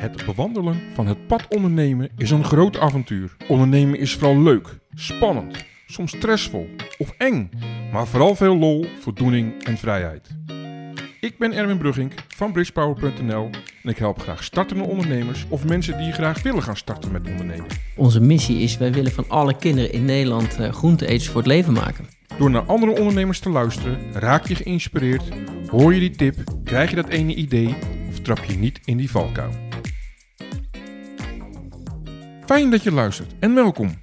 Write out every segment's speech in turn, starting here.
Het bewandelen van het pad ondernemen is een groot avontuur. Ondernemen is vooral leuk, spannend, soms stressvol of eng, maar vooral veel lol, voldoening en vrijheid. Ik ben Erwin Brugging van bridgepower.nl en ik help graag startende ondernemers of mensen die graag willen gaan starten met ondernemen. Onze missie is, wij willen van alle kinderen in Nederland uh, groente-eters voor het leven maken. Door naar andere ondernemers te luisteren, raak je geïnspireerd, hoor je die tip, krijg je dat ene idee of trap je niet in die valkuil. Fijn dat je luistert en welkom.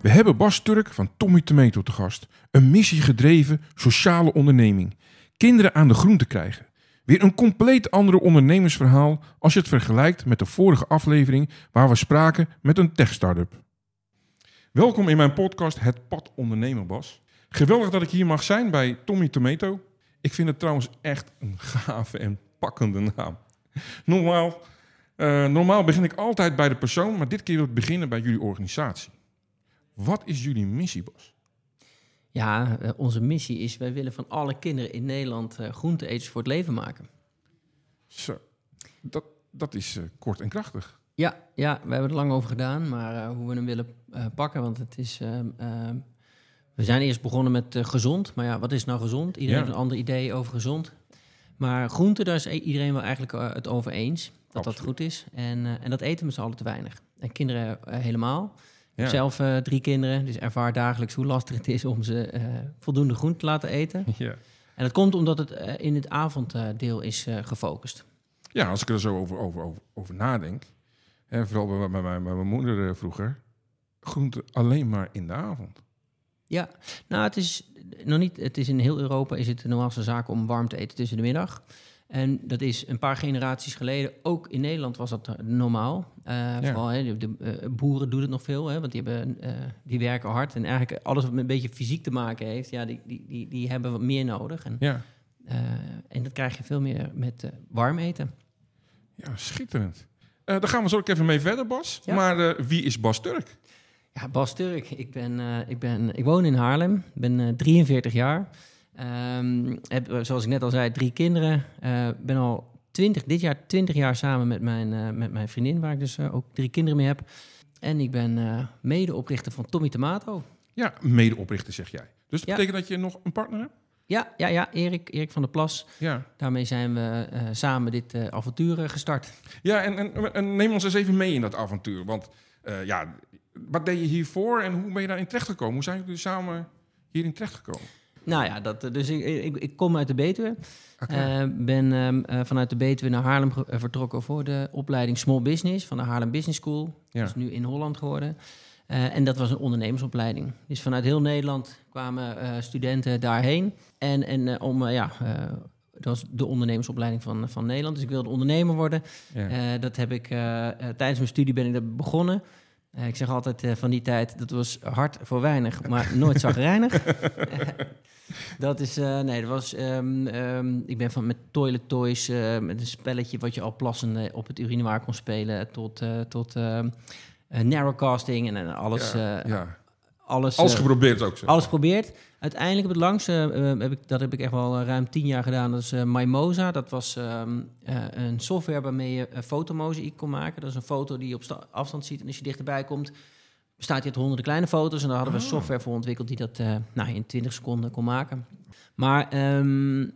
We hebben Bas Turk van Tommy Tomato te gast. Een missiegedreven sociale onderneming. Kinderen aan de groente krijgen. Weer een compleet andere ondernemersverhaal als je het vergelijkt met de vorige aflevering waar we spraken met een tech-startup. Welkom in mijn podcast Het Pad Ondernemen, Bas. Geweldig dat ik hier mag zijn bij Tommy Tomato. Ik vind het trouwens echt een gave en pakkende naam. Normaal, uh, normaal begin ik altijd bij de persoon, maar dit keer wil ik beginnen bij jullie organisatie. Wat is jullie missie, Bas? Ja, uh, onze missie is: wij willen van alle kinderen in Nederland uh, groente-eters voor het leven maken. Zo, dat, dat is kort en krachtig. Ja, ja, we hebben er lang over gedaan, maar hoe we hem willen pakken, want het is. We zijn eerst begonnen met gezond, maar ja, wat is nou gezond? Iedereen ja. heeft een ander idee over gezond. Maar groente, daar is iedereen wel eigenlijk het over eens dat Absoluut. dat goed is. En, uh, en dat eten met z'n allen te weinig. En kinderen uh, helemaal. Ik heb zelf uh, drie kinderen, dus ervaar dagelijks hoe lastig het is om ze voldoende groente te laten eten. Ja. En dat komt omdat het in het avonddeel is gefocust. Ja, als ik er zo over, over, over, over nadenk, hè, vooral bij, bij, bij, bij mijn moeder vroeger, groente alleen maar in de avond. Ja, nou het is nog niet, het is in heel Europa is het de normaalste zaak om warm te eten tussen de middag. En dat is een paar generaties geleden, ook in Nederland was dat normaal. Uh, ja. Vooral hè, de, uh, boeren doen het nog veel, hè, want die, hebben, uh, die werken hard. En eigenlijk alles wat met een beetje fysiek te maken heeft, ja, die, die, die, die hebben wat meer nodig. En, ja. en dat krijg je veel meer met warm eten. Ja, schitterend. daar gaan we zo ook even mee verder, Bas. Ja. Maar wie is Bas Turk? Ja, Bas Turk. Ik, ben, ik, ben, ik woon in Haarlem, ben 43 jaar. Um, heb, eh, zoals ik net al zei, drie kinderen. Uh, ben al 20, dit jaar 20 jaar samen met mijn, uh, met mijn vriendin, waar ik dus uh, ook drie kinderen mee heb. En ik ben medeoprichter van Tommy Tomato. Ja, medeoprichter zeg jij. Dus dat ja. betekent dat je nog een partner hebt? Ja, ja, ja Erik, Erik van der Plas. Ja. Daarmee zijn we samen dit avontuur gestart. Ja, en, en, en, neem ons eens even mee in dat avontuur. Want ja, wat deed je hiervoor en hoe ben je daarin terechtgekomen? Hoe zijn jullie samen hierin terechtgekomen? Nou ja, dat, dus ik, ik, ik kom uit de Betuwe. Okay. Uh, ben uh, vanuit de Betuwe naar Haarlem vertrokken voor de opleiding Small Business van de Haarlem Business School. Ja. Dat is nu in Holland geworden. Uh, en dat was een ondernemersopleiding. Dus vanuit heel Nederland kwamen studenten daarheen. En, en om, ja, dat was de ondernemersopleiding van, van Nederland. Dus ik wilde ondernemer worden. Ja. dat heb ik, tijdens mijn studie ben ik dat begonnen. Uh, ik zeg altijd uh, van die tijd, dat was hard voor weinig, maar nooit zagrijnig. dat is, uh, nee, dat was, um, um, ik ben van met toilet toys, met een spelletje wat je al plassende op het urinewaar kon spelen, tot, tot narrowcasting en alles. Ja, ja. Alles, alles geprobeerd ook. Zeg. Alles geprobeerd. Uiteindelijk op het langste, uh, heb ik, dat heb ik echt wel ruim tien jaar gedaan. Dat is uh, Mimosa. Dat was um, uh, een software waarmee je fotomozaïek kon maken. Dat is een foto die je op afstand ziet. En als je dichterbij komt, bestaat hij uit honderden kleine foto's. En daar hadden we oh. software voor ontwikkeld die dat nou, in 20 seconden kon maken. Maar um,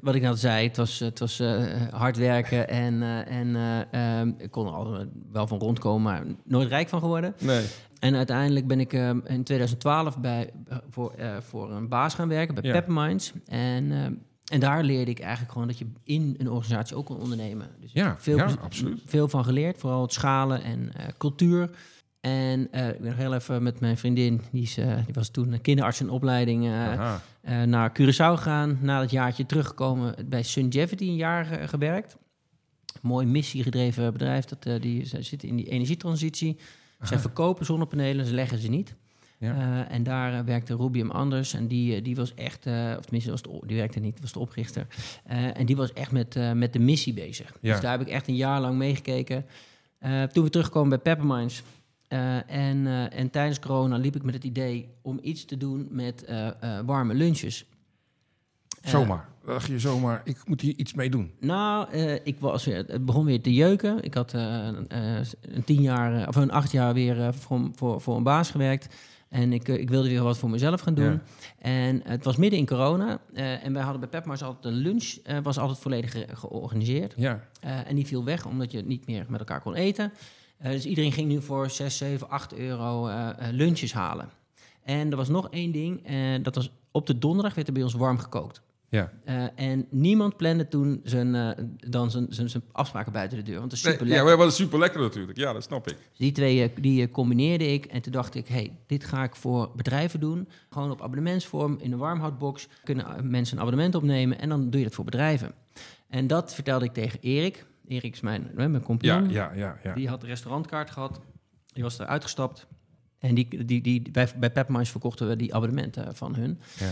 wat ik net zei, het was, het was hard werken en, en um, ik kon er wel van rondkomen, maar nooit rijk van geworden. Nee. En uiteindelijk ben ik uh, in 2012 bij, uh, voor, uh, voor een baas gaan werken, bij ja. Pepperminds. En, en daar leerde ik eigenlijk gewoon dat je in een organisatie ook kon ondernemen. Dus ja, veel, ja, absoluut. veel van geleerd, vooral het schalen en cultuur. En ik ben nog heel even met mijn vriendin, die, is, die was toen kinderarts in opleiding, naar Curaçao gegaan. Na dat jaartje teruggekomen bij Sungevity een jaar gewerkt. Mooi missiegedreven bedrijf, dat, die zit in die energietransitie. Zij verkopen zonnepanelen, ze leggen ze niet. Ja. Uh, en daar uh, werkte Rubium Anders en die, uh, die was echt, of tenminste, was de, die werkte niet, was de oprichter. en die was echt met, met de missie bezig. Ja. Dus daar heb ik echt een jaar lang meegekeken. toen we terugkomen bij Pepperminds en, en tijdens corona liep ik met het idee om iets te doen met warme lunches. Zomaar? dacht je zomaar, ik moet hier iets mee doen? Nou, uh, ik was, het begon weer te jeuken. Ik had uh, een tien jaar, of een acht jaar weer voor, voor, voor een baas gewerkt. En ik, ik wilde weer wat voor mezelf gaan doen. En het was midden in corona. en wij hadden bij Pepmars altijd een lunch, was altijd volledig georganiseerd. Ja. en die viel weg, omdat je niet meer met elkaar kon eten. dus iedereen ging nu voor 6, 7, 8 euro lunches halen. En er was nog één ding, dat was op de donderdag werd er bij ons warm gekookt. Ja. Uh, en niemand plande toen zijn, uh, dan zijn, zijn, zijn, afspraken buiten de deur. Want dat is super lekker. Ja, maar dat is super lekker natuurlijk. Ja, dat snap ik. Die twee uh, die combineerde ik. En toen dacht ik, hey, dit ga ik voor bedrijven doen. Gewoon op abonnementsvorm in een warmhoutbox. Kunnen mensen een abonnement opnemen. En dan doe je dat voor bedrijven. En dat vertelde ik tegen Erik. Erik is mijn, mijn compagnon. Ja, ja, ja, ja. Die had de restaurantkaart gehad. Die was er uitgestapt. En die, die, die, bij, bij Pepmans verkochten we die abonnementen van hun. Ja.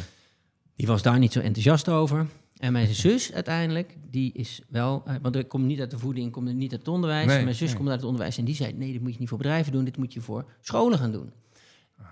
Die was daar niet zo enthousiast over. En mijn zus uiteindelijk, die is wel... Uh, want ik kom niet uit de voeding, ik kom niet uit het onderwijs. Nee, mijn zus nee. komt uit het onderwijs en die zei... nee, dit moet je niet voor bedrijven doen, dit moet je voor scholen gaan doen.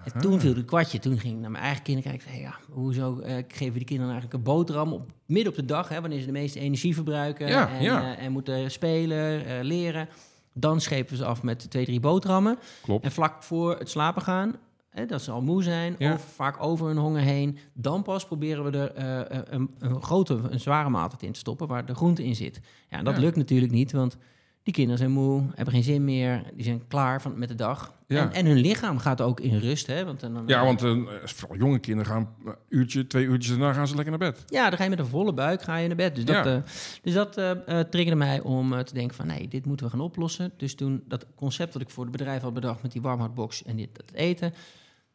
En toen viel het kwartje. Toen ging ik naar mijn eigen kinderen kijken. Hey, ja, hoezo uh, geven die kinderen eigenlijk een boterham op, midden op de dag... Hè, wanneer ze de meeste energie verbruiken Ja, en, ja. eh, en moeten spelen, eh, leren... Dan schepen we ze af met twee, drie boterhammen. Klopt. En vlak voor het slapen gaan, hè, dat ze al moe zijn, Ja. of vaak over hun honger heen, dan pas proberen we er eh, eh, een, een grote, een zware maaltijd in te stoppen waar de groente in zit. Ja, en dat Ja. lukt natuurlijk niet, want die kinderen zijn moe, hebben geen zin meer, die zijn klaar van, met de dag. Ja. En, en hun lichaam gaat ook in rust, hè? Want dan, Ja, want eh, vooral jonge kinderen gaan een uurtje, twee uurtjes daarna gaan ze lekker naar bed. Ja, dan ga je met een volle buik ga je naar bed. Dus dat, Ja. eh, dus dat eh, eh, triggerde mij om eh, te denken van... nee, dit moeten we gaan oplossen. Dus toen dat concept wat ik voor het bedrijf had bedacht... met die warmhoutbox en dit, dat eten...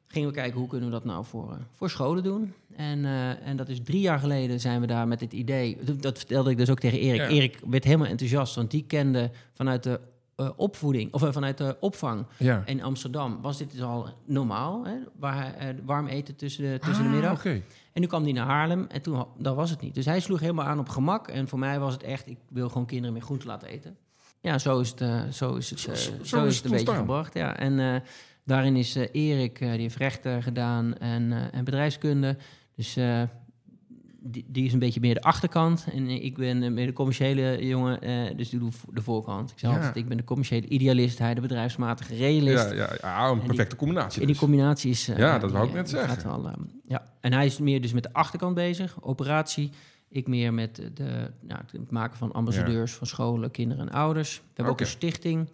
gingen we kijken hoe kunnen we dat nou voor, eh, voor scholen doen. En, eh, en dat is drie jaar geleden zijn we daar met dit idee... Dat, vertelde ik dus ook tegen Erik. Ja. Erik werd helemaal enthousiast, want die kende vanuit de eh, opvoeding... of vanuit de opvang Ja. in Amsterdam... was dit dus al normaal, hè, waar, warm eten tussen de, tussen de Ah, middag. En nu kwam hij naar Haarlem en toen dat was het niet. Dus hij sloeg helemaal aan op gemak. En voor mij was het echt, ik wil gewoon kinderen meer groente laten eten. Ja, zo is het, zo is het, Zo- zo- zo, zo is is het het een beetje gebracht. Ja. En daarin is eh, Erik, eh, die heeft rechten gedaan en, eh, en bedrijfskunde. Dus eh, die, die is een beetje meer de achterkant. En eh, ik ben eh, meer de commerciële jongen, eh, dus die doet de voorkant. Ik zeg Ja. altijd, ik ben de commerciële idealist, hij de bedrijfsmatige realist. Ja, ja, ja, een die- perfecte combinatie. En die dus. combinatie is... eh, Ja, dat wou ik net eh, zeggen. gaat ja. En hij is meer dus met de achterkant bezig, operatie. Ik meer met de, nou, het maken van ambassadeurs van scholen, kinderen en ouders. We hebben ook een stichting,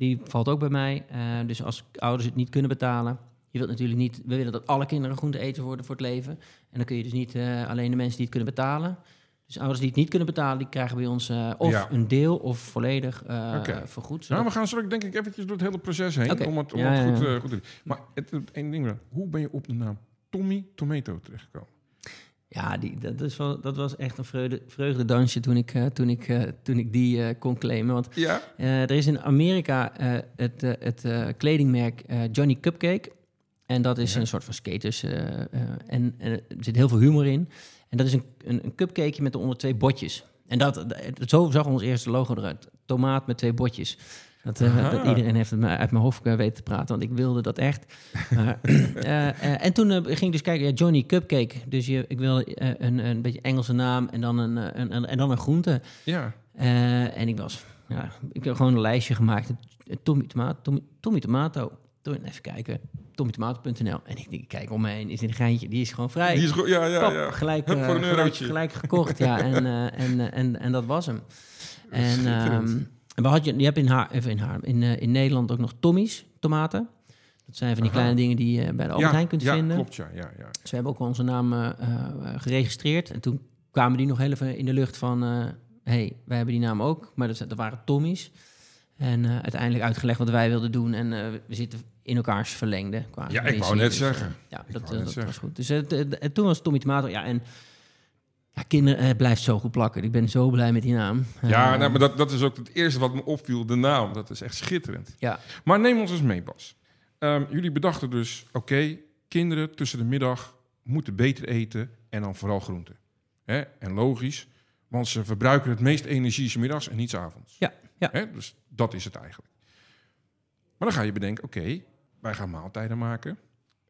die valt ook bij mij. Eh, dus als ouders het niet kunnen betalen... Je wilt natuurlijk niet... We willen dat alle kinderen groente eten worden voor het leven. En dan kun je dus niet eh, alleen de mensen die het kunnen betalen... Dus ouders die het niet kunnen betalen, die krijgen bij ons eh, of Ja. een deel of volledig eh, Oké. vergoed. Nou, we gaan straks denk ik eventjes door het hele proces heen. Om het, om Ja, het goed, ja. goed te doen. Maar het één ding, hoe ben je op de naam Tommy Tomato terechtgekomen? Ja, die, dat, is wel, dat was echt een vreugde, vreugdedansje toen ik, eh, toen ik, eh, toen ik die eh, kon claimen. Want Ja? er is in Amerika het, het kledingmerk Johnny Cupcake. En dat is Ja. een soort van skaters. en, er zit heel veel humor in. En dat is een, een, een cupcakeje met eronder twee botjes. En dat, dat- zo zag ons eerste logo eruit. Tomaat met twee botjes. Dat, eh, dat iedereen heeft het uit mijn hoofd weten te praten, want ik wilde dat echt. Maar, eh, eh, en toen ging ik dus kijken, ja, Johnny Cupcake. Dus je, ik wilde eh, een, een beetje Engelse naam en dan een, een, een- en dan een groente. Ja. En ik was, ja, ik heb gewoon een lijstje gemaakt. Tommy Tomato, Tommy, Tommy Tomato. Even kijken, tommytomato.nl. En ik, denk, ik kijk om me heen, is dit een geintje? Die is gewoon vrij. Die is goed. Ja, ja, Pap, ja. Gelijk, Hup, voor een gelijk, gekocht, ja. En, en, en, en dat was hem. En, Schitterend. En we hadden, je hebt in, haar, even in, haar, in, eh, in Nederland ook nog Tommy's tomaten. Dat zijn van die Aha. kleine dingen die je bij de Albert ja, Heijn kunt ja, vinden. klopt, ja. ja, ja. Dus we hebben ook onze naam eh, eh, geregistreerd. En toen kwamen die nog heel even in de lucht van... hey, wij hebben die naam ook. Maar dat, dat waren Tommy's. En uiteindelijk uitgelegd wat wij wilden doen. En we zitten in elkaars verlengde. Qua Ja, ik wou net Dus, zeggen. ja, Ik dat, dat was goed. Dus toen was Tommy Tomato. Ja, en ja, kinderen, het blijft zo goed plakken. Ik ben zo blij met die naam. Ja, Eh, nou, maar dat, dat is ook het eerste wat me opviel, de naam. Dat is echt schitterend. ja. Maar neem ons eens mee, Bas. Ehm, jullie bedachten dus, oké, kinderen tussen de middag moeten beter eten en dan vooral groenten. Hè? En logisch, want ze verbruiken het meest energie 's middags en niet 's avonds. Ja, ja. Hè? Dus dat is het eigenlijk. Maar dan ga je bedenken, oké, wij gaan maaltijden maken.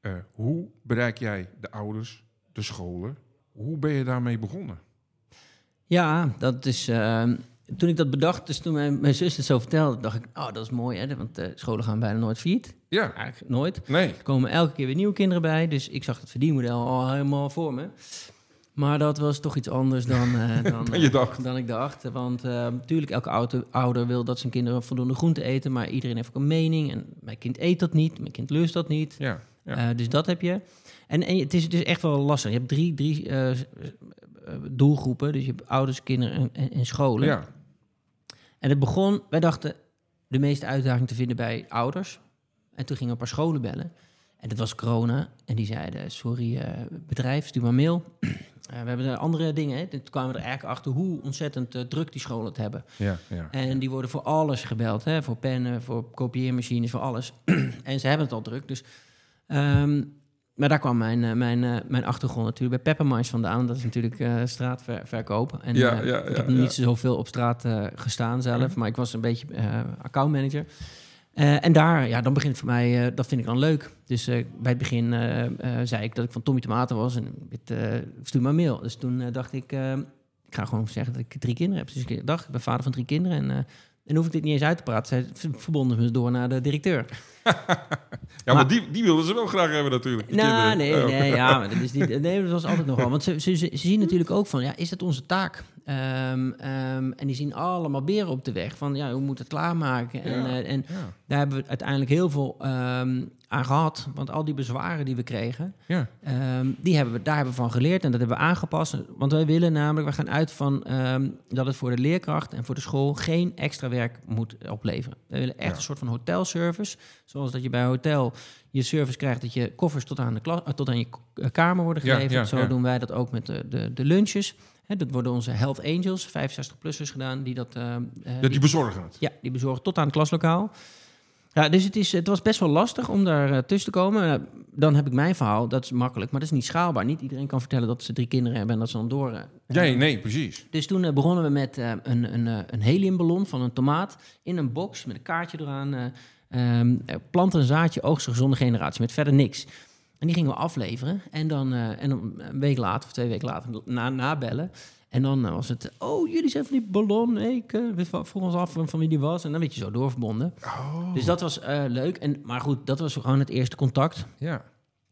Eh, hoe bereik jij de ouders, de scholen? Hoe ben je daarmee begonnen? Ja, dat is. Ehm, toen ik dat bedacht, dus toen mijn, mijn zus het zo vertelde, dacht ik, oh, dat is mooi, hè? Want uh, scholen gaan bijna nooit failliet. Ja. Eigenlijk nooit. Nee. Er komen elke keer weer nieuwe kinderen bij, dus ik zag het verdienmodel al helemaal voor me. Maar dat was toch iets anders dan, uh, dan, dan, je dacht. dan ik dacht. Want natuurlijk, elke oude, ouder wil dat zijn kinderen voldoende groente eten, maar iedereen heeft ook een mening. En mijn kind eet dat niet, mijn kind lust dat niet. Ja. ja. dus dat heb je. En, en het is dus echt wel lastig. Je hebt drie, drie doelgroepen. Dus je hebt ouders, kinderen en, en, scholen. Ja. En het begon, wij dachten de meeste uitdaging te vinden bij ouders. En toen gingen we een paar scholen bellen. En dat was corona. En die zeiden, sorry uh, bedrijf, stuur maar mail. uh, we hebben andere dingen. Hè. Toen kwamen we er eigenlijk achter hoe ontzettend uh, druk die scholen het hebben. Ja, ja. En die worden voor alles gebeld. Hè. Voor pennen, voor kopieermachines, voor alles. en ze hebben het al druk. Dus um, maar daar kwam mijn, uh, mijn, uh, mijn achtergrond natuurlijk bij Pepperminds vandaan. Dat is natuurlijk uh, straatverkoop. En ja, ja, ik heb niet zoveel op straat gestaan zelf, maar ik was een beetje accountmanager. en daar, ja, dan begint voor mij, dat vind ik dan leuk. Dus bij het begin zei ik dat ik van Tommy Tomaten was en het, stuur maar mail. Dus toen dacht ik, ik ga gewoon zeggen dat ik drie kinderen heb. Dus ik dacht, ik ben vader van drie kinderen en... En hoef ik dit niet eens uit te praten. Zij verbonden me door naar de directeur. ja, maar, die, die wilden ze wel graag hebben natuurlijk. Nou, nee, oh. nee, ja, maar dat, is niet, nee, dat was altijd nog wel. Want ze, ze, ze, zien natuurlijk ook van, ja, is het onze taak? Um, um, en die zien allemaal beren op de weg. Van, ja, hoe moet het klaarmaken? En, ja, uh, en ja. daar hebben we uiteindelijk heel veel um, aan gehad. Want al die bezwaren die we kregen, ja. die hebben we, daar hebben we van geleerd. En dat hebben we aangepast. Want wij willen namelijk, we gaan uit van dat het voor de leerkracht en voor de school geen extra werk moet opleveren. We willen echt een soort van hotelservice. Zoals dat je bij hotel je service krijgt dat je koffers tot aan, de klas, tot aan je kamer worden geleverd. ja, Zo doen wij dat ook met de, de, de lunches. Hè, dat worden onze Health Angels, 65-plussers gedaan, die dat... uh, die bezorgen het? Ja, die bezorgen tot aan het klaslokaal. Ja, dus het, is, het was best wel lastig om daar uh, tussen te komen. Uh, dan heb ik mijn verhaal, dat is makkelijk, maar dat is niet schaalbaar. Niet iedereen kan vertellen dat ze drie kinderen hebben en dat ze dan door... Uh, nee, nee, precies. Dus toen begonnen we met een, een, een heliumballon van een tomaat in een box met een kaartje eraan. Um, plant een zaadje, oogsten gezonde generatie, met verder niks. En die gingen we afleveren. En dan, en een week later, of twee weken later, na, nabellen. En dan uh, was het, oh, jullie zijn van die ballon. Ik uh, vroeg ons af van wie die was. En dan werd je zo doorverbonden. Oh. Dus dat was leuk. En, maar goed, dat was gewoon het eerste contact. Ja.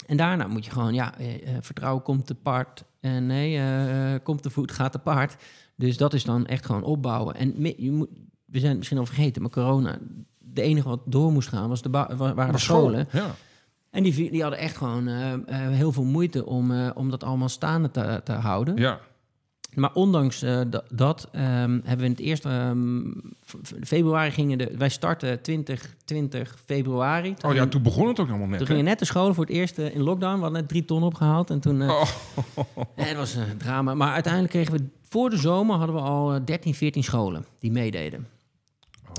En daarna moet je gewoon, ja, vertrouwen komt te paard. En nee, komt te voet, gaat te paard. Dus dat is dan echt gewoon opbouwen. En je moet, we zijn het misschien al vergeten, maar corona de enige wat door moest gaan was de waren de scholen. Ja. En die, die hadden echt gewoon heel veel moeite om, om dat allemaal staande te, te houden. Ja. Maar ondanks dat um, hebben we in het eerste um, februari gingen de wij starten 20, 20 februari. Toen oh ja, toen begon het ook allemaal net. Toen gingen net de scholen voor het eerst in lockdown. We hadden net drie ton opgehaald en toen. Oh. het was een drama. Maar uiteindelijk kregen we voor de zomer hadden we al 13, 14 scholen die meededen.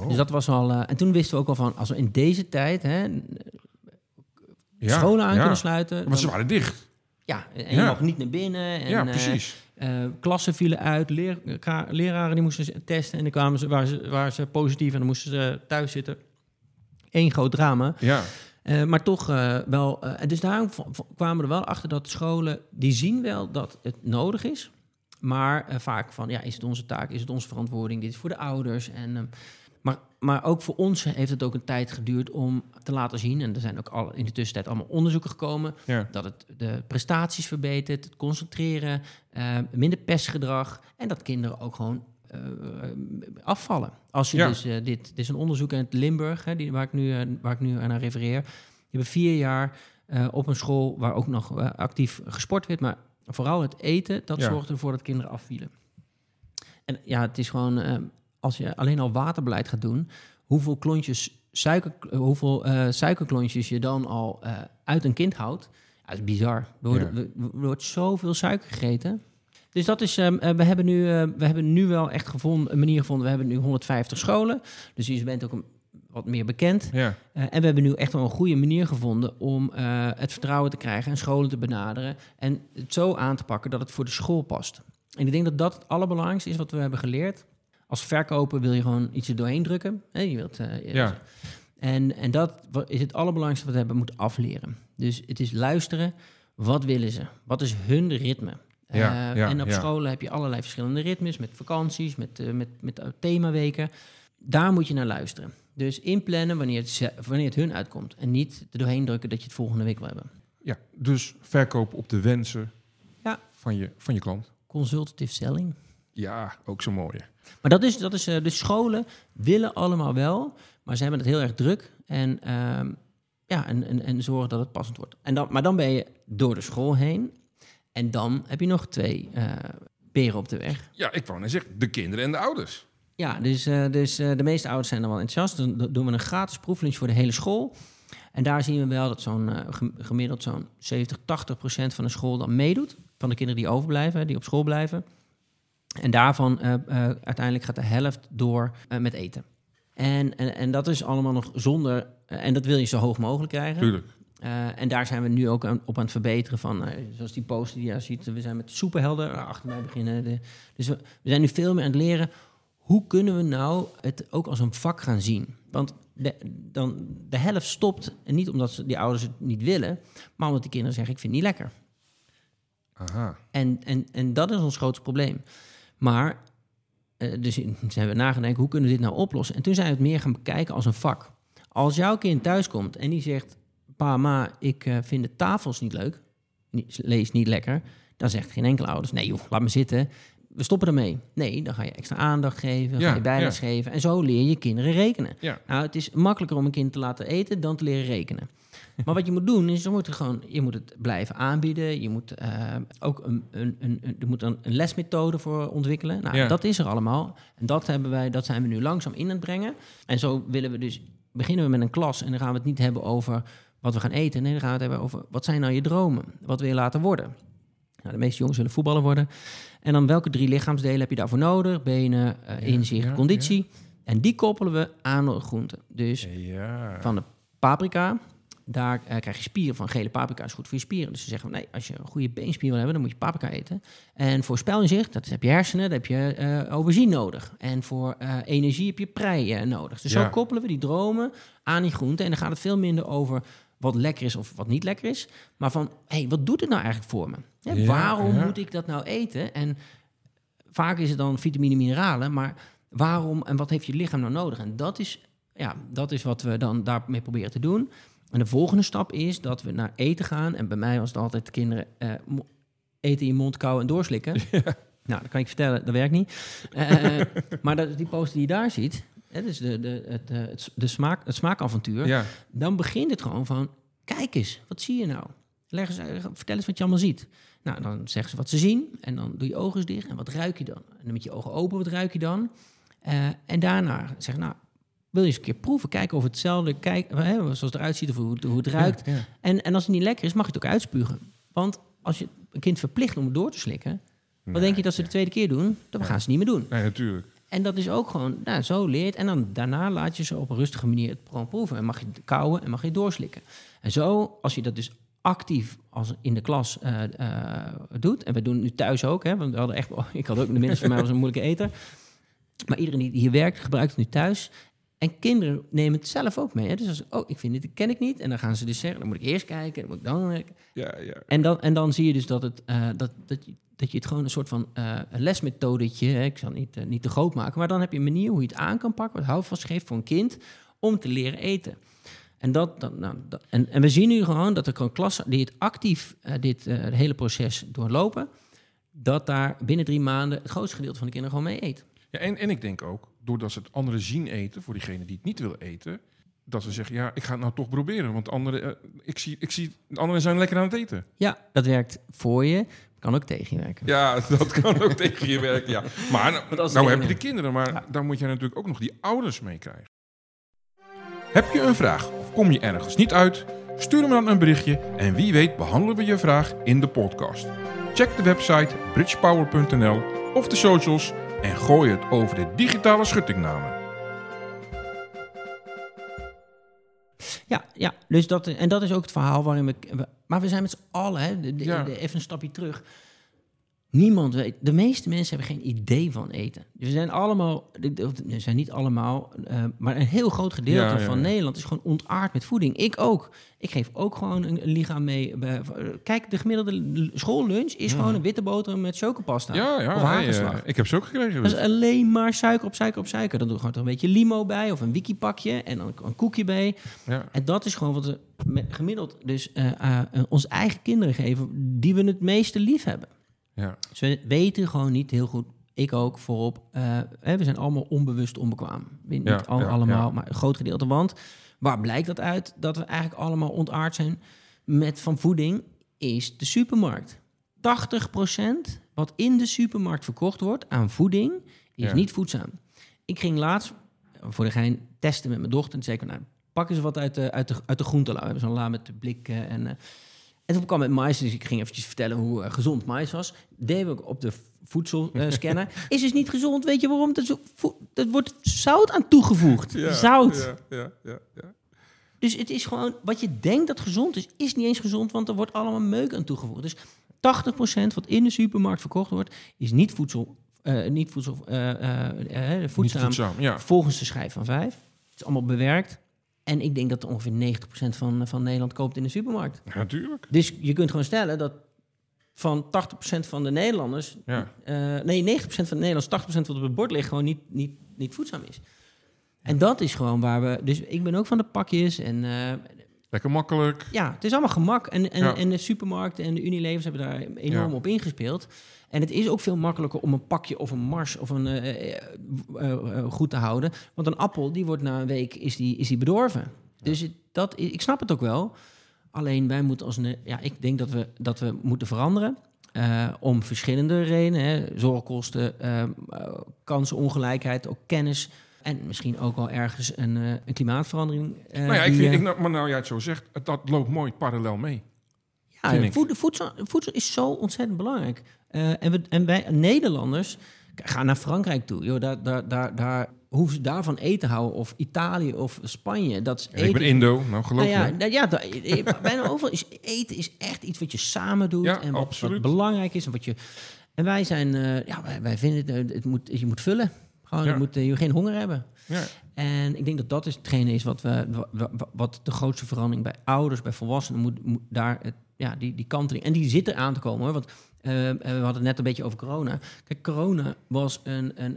Oh. Dus dat was al. Uh, en toen wisten we ook al van, als we in deze tijd hè, ja, scholen aan ja. kunnen sluiten. Maar ze waren dicht. Ja, en Ja. je mocht niet naar binnen. En, ja, eh, precies. Eh, klassen vielen uit, leer, leraren die moesten testen en dan kwamen ze, waren, ze, waren ze positief en dan moesten ze thuis zitten. Eén groot drama. ja. Eh, maar toch eh, wel. eh, dus daarom kwamen we er wel achter dat scholen. die zien wel dat het nodig is. Maar vaak van ja, is het onze taak, is het onze verantwoording, dit is voor de ouders. En, ehm, maar, maar ook voor ons heeft het ook een tijd geduurd om te laten zien. En er zijn ook al in de tussentijd allemaal onderzoeken gekomen. ja. Dat het de prestaties verbetert, het concentreren, eh, minder pestgedrag. En dat kinderen ook gewoon eh, afvallen. Als je Ja. dus, eh, dit, dit is een onderzoek uit Limburg, hè, die, waar, ik nu, waar ik nu aan refereer. Die hebben vier jaar op een school waar ook nog actief gesport werd, maar vooral het eten, dat Ja. zorgde ervoor dat kinderen afvielen. En ja, het is gewoon, als je alleen al waterbeleid gaat doen, hoeveel klontjes suiker, hoeveel eh, suikerklontjes je dan al eh, uit een kind houdt, ja, dat is bizar. Er wordt, Ja. wordt zoveel suiker gegeten. Dus dat is, ehm, eh, we, hebben nu, we hebben nu wel echt gevonden, een manier gevonden. We hebben nu 150 scholen, dus je bent ook een, wat meer bekend. ja. En we hebben nu echt wel een goede manier gevonden om het vertrouwen te krijgen en scholen te benaderen. En het zo aan te pakken dat het voor de school past. En ik denk dat dat het allerbelangrijkste is wat we hebben geleerd. Als verkoper wil je gewoon iets er doorheen drukken. Hè, je wilt, eh, Ja. En, en dat is het allerbelangrijkste wat we hebben moeten afleren. Dus het is luisteren. Wat willen ze? Wat is hun ritme? Ja, Eh, ja, en op ja. scholen heb je allerlei verschillende ritmes, met vakanties, met, eh, met, met themaweken. Daar moet je naar luisteren. Dus inplannen wanneer het, wanneer het hun uitkomt. En niet er doorheen drukken dat je het volgende week wil hebben. Ja, dus verkoop op de wensen Ja. van, je, van je klant. Consultative selling. Ja, ook zo mooi. Maar dat is, dat is eh, de scholen willen allemaal wel, maar ze hebben het heel erg druk. En, ehm, ja, en, en, en zorgen dat het passend wordt. En dan, maar dan ben je door de school heen. En dan heb je nog twee eh beren op de weg. Ja, ik wou net zeggen, de kinderen en de ouders. Ja, dus, eh, dus de meeste ouders zijn dan wel enthousiast. Dan do- doen we een gratis proeflunch voor de hele school. En daar zien we wel dat zo'n gem- gemiddeld zo'n 70, 80 procent van de school dan meedoet. Van de kinderen die overblijven, die op school blijven. En daarvan eh, eh, uiteindelijk gaat de helft door eh, met eten. En, en, en dat is allemaal nog zonder... en dat wil je zo hoog mogelijk krijgen. Tuurlijk. En daar zijn we nu ook aan, op aan het verbeteren van, zoals die poster die je ziet, we zijn met superhelden achter mij beginnen. De, dus we, we zijn nu veel meer aan het leren, hoe kunnen we nou het ook als een vak gaan zien? Want de, dan, de helft stopt, en niet omdat ze, die ouders het niet willen, maar omdat die kinderen zeggen, ik vind het niet lekker. Aha. En, en, en dat is ons grootste probleem. Maar, eh, dus zijn we nagedacht, hoe kunnen we dit nou oplossen? En toen zijn we het meer gaan bekijken als een vak. Als jouw kind thuiskomt en die zegt, pa, ma, ik eh, vind de tafels niet leuk, lees niet lekker, dan zegt geen enkele ouders, nee joh, laat me zitten, we stoppen ermee. Nee, dan ga je extra aandacht geven, Ja, ga je bijles ja. geven en zo leer je kinderen rekenen. Ja. Nou, het is makkelijker om een kind te laten eten dan te leren rekenen. Maar wat je moet doen, is je moet, gewoon, je moet het blijven aanbieden. Je moet eh, ook een, een, een, een- moet dan een lesmethode voor ontwikkelen. Nou, dat is er allemaal. En dat, hebben wij, dat zijn we nu langzaam in aan het brengen. En zo willen we dus, beginnen we met een klas en dan gaan we het niet hebben over wat we gaan eten. Nee, dan gaan we het hebben over wat zijn nou je dromen? Wat wil je laten worden? Nou, de meeste jongens willen voetballer worden. En dan welke drie lichaamsdelen heb je daarvoor nodig? Benen, Ja, inzicht, ja, conditie. En die koppelen we aan de groenten. Dus Ja. van de paprika. Daar eh, krijg je spieren van. Gele paprika is goed voor je spieren. Dus ze zeggen, van, nee, als je een goede beenspier wil hebben, dan moet je paprika eten. En voor spelinzicht, dat heb je hersenen, dan heb je aubergine nodig. En voor energie heb je prei nodig. Dus Ja. zo koppelen we die dromen aan die groenten. En dan gaat het veel minder over wat lekker is of wat niet lekker is. Maar van, hé, hey, wat doet het nou eigenlijk voor me? Ja, Ja, waarom ja. moet ik dat nou eten? En vaak is het dan vitamine, mineralen, maar waarom en wat heeft je lichaam nou nodig? En dat is, ja, dat is wat we dan daarmee proberen te doen. En de volgende stap is dat we naar eten gaan. En bij mij was het altijd de kinderen eh, eten in je mond, kauwen en doorslikken. Nou, dat kan ik vertellen, dat werkt niet. Eh, maar dat, die poster die je daar ziet, hè, dus de, de, het, eh, het, de smaak, het smaakavontuur, Ja. dan begint het gewoon van, kijk eens, wat zie je nou? Leg eens, uit, vertel eens wat je allemaal ziet. Nou, dan zeggen ze wat ze zien en dan doe je ogen eens dicht en wat ruik je dan? En dan met je ogen open, wat ruik je dan? Eh, en daarna zeg nou, wil je eens een keer proeven, kijken of hetzelfde, kijk, hè, zoals het eruit ziet of hoe, het- hoe het ruikt. Ja, ja. En, en als het niet lekker is, mag je het ook uitspugen. Want als je een kind verplicht om het door te slikken, wat Nee, denk je dat ze de tweede keer doen? Dat gaan ze niet meer doen. Nee, natuurlijk. En dat is ook gewoon, nou, zo leert. En dan daarna laat je ze op een rustige manier het proeven. En mag je het kauwen en mag je doorslikken. En zo, als je dat dus actief als in de klas eh, eh, doet. En we doen het nu thuis ook, hè, want we hadden echt, ik had ook de minste van mij was een moeilijke eter. Maar iedereen die hier werkt, gebruikt het nu thuis. En kinderen nemen het zelf ook mee. Hè? Dus als, oh, ik vind dit, ken ik niet. En dan gaan ze dus zeggen, dan moet ik eerst kijken, dan moet ik dan... Ja, ja. En dan, en dan zie je dus dat, het, eh, dat, dat, dat je het gewoon een soort van een lesmethodetje, hè, ik zal het niet, eh, niet te groot maken, maar dan heb je een manier hoe je het aan kan pakken, wat houvast geeft voor een kind om te leren eten. En, dat, dat, nou, dat- en, en we zien nu gewoon dat er gewoon klassen die het actief eh, dit het hele proces doorlopen, dat daar binnen drie maanden het grootste gedeelte van de kinderen gewoon mee eet. Ja, en, en ik denk ook, doordat ze het anderen zien eten, voor diegene die het niet wil eten, dat ze zeggen, ja, ik ga het nou toch proberen. Want anderen, ik, zie, ik zie, de anderen zijn lekker aan het eten. Ja, dat werkt voor je, kan ook tegen je werken. Ja, dat kan ook tegen je werken, ja. Maar nou, nou heb je de kinderen, maar Ja. dan moet je natuurlijk ook nog die ouders meekrijgen. Heb je een vraag of kom je ergens niet uit? Stuur me dan een berichtje en wie weet behandelen we je vraag in de podcast. Check de website bridgepower.nl of de socials en gooi het over de digitale schuttingnamen. Ja, ja dus dat, en dat is ook het verhaal waarin we... maar we zijn met z'n allen, hè, de, de- Ja. de- even een stapje terug. Niemand weet. De meeste mensen hebben geen idee van eten. Dus we zijn allemaal, we zijn niet allemaal, uh, maar een heel groot gedeelte Ja, ja, van ja. Nederland is gewoon ontaard met voeding. Ik ook. Ik geef ook gewoon een, een lichaam mee. bij- Kijk, de gemiddelde schoollunch is gewoon een witte boterham met chocopasta. Ja, ja. Of hagelslag. eh, ik heb ze ook gekregen. Dat is alleen maar suiker op suiker op suiker. Dan doe je gewoon toch een beetje limo bij of een wikipakje en dan een koekje bij. ja. En dat is gewoon wat we gemiddeld dus eh eh, eh, onze eigen kinderen geven, die we het meeste lief hebben. Ja. We weten gewoon niet heel goed, ik ook voorop, eh, hè, we zijn allemaal onbewust onbekwaam. Niet Ja, al- ja, allemaal, maar een groot gedeelte. Want waar blijkt dat uit? Dat we eigenlijk allemaal ontaard zijn met van voeding, is de supermarkt. 80% wat in de supermarkt verkocht wordt aan voeding, is niet voedzaam. Ik ging laatst voor de gein testen met mijn dochter. En zei ik, nou, pak eens wat uit de, uit de, uit de groentelui. We hebben zo'n la met de blikken en... eh, en toen kwam het mais, dus ik ging eventjes vertellen hoe eh, gezond mais was. We ook op de voedselscanner. is dus niet gezond, weet je waarom? Er wordt zout aan toegevoegd. zout. Ja, ja, ja, ja. Dus het is gewoon, wat je denkt dat gezond is, is niet eens gezond, want er wordt allemaal meuk aan toegevoegd. Dus 80% wat in de supermarkt verkocht wordt, is niet voedsel, eh, niet voedsel, Niet voedzaam, voedzaam. Ja. volgens de schijf van 5. Het is allemaal bewerkt. En ik denk dat ongeveer 90% van, van Nederland koopt in de supermarkt. Natuurlijk. Dus je kunt gewoon stellen dat van 80% van de Nederlanders, Ja. eh, nee, 90% van de Nederlanders, 80% wat op het bord ligt, gewoon niet, niet, niet voedzaam is. En dat is gewoon waar we. Dus ik ben ook van de pakjes. En eh, Lekker makkelijk. ja, het is allemaal gemak. En, en, Ja. en de supermarkten en de Unilevers hebben daar enorm Ja. op ingespeeld. En het is ook veel makkelijker om een pakje of een mars of een eh, eh, eh, goed te houden. Want een appel, die wordt na een week is die, is die bedorven. Dus dat, ik snap het ook wel. Alleen wij moeten als een, ja, ik denk dat we, dat we moeten veranderen. om verschillende redenen. Hè, zorgkosten, eh, eh, kansenongelijkheid, ook kennis. En misschien ook wel ergens een, eh, een klimaatverandering. eh, nou ja, ik vind, eh, ik, nou, maar nou jij het zo zegt, dat loopt mooi parallel mee. Ja, voed- voedsel, voedsel is zo ontzettend belangrijk. En, we, en wij Nederlanders gaan naar Frankrijk toe. Joh, daar, daar, daar, daar hoeven ze daarvan eten te houden. Of Italië of Spanje. Dat is Ja, ik ben eten. Indo, nou geloof Nou ja, me. nou ja da- bijna overal is eten is echt iets wat je samen doet. Ja, en wat, belangrijk is. En, wat je, en wij zijn, eh, ja, wij, wij vinden het, het moet, je moet vullen. Gewoon, Ja. je moet eh, je geen honger hebben. Ja. En ik denk dat dat is hetgene is wat, we, wa- wa- wat de grootste verandering bij ouders, bij volwassenen, moet, moet daar het, ja, die, die kanteling. En die zit er aan te komen hoor. Want eh, eh, we hadden het net een beetje over corona. Kijk, corona was een, een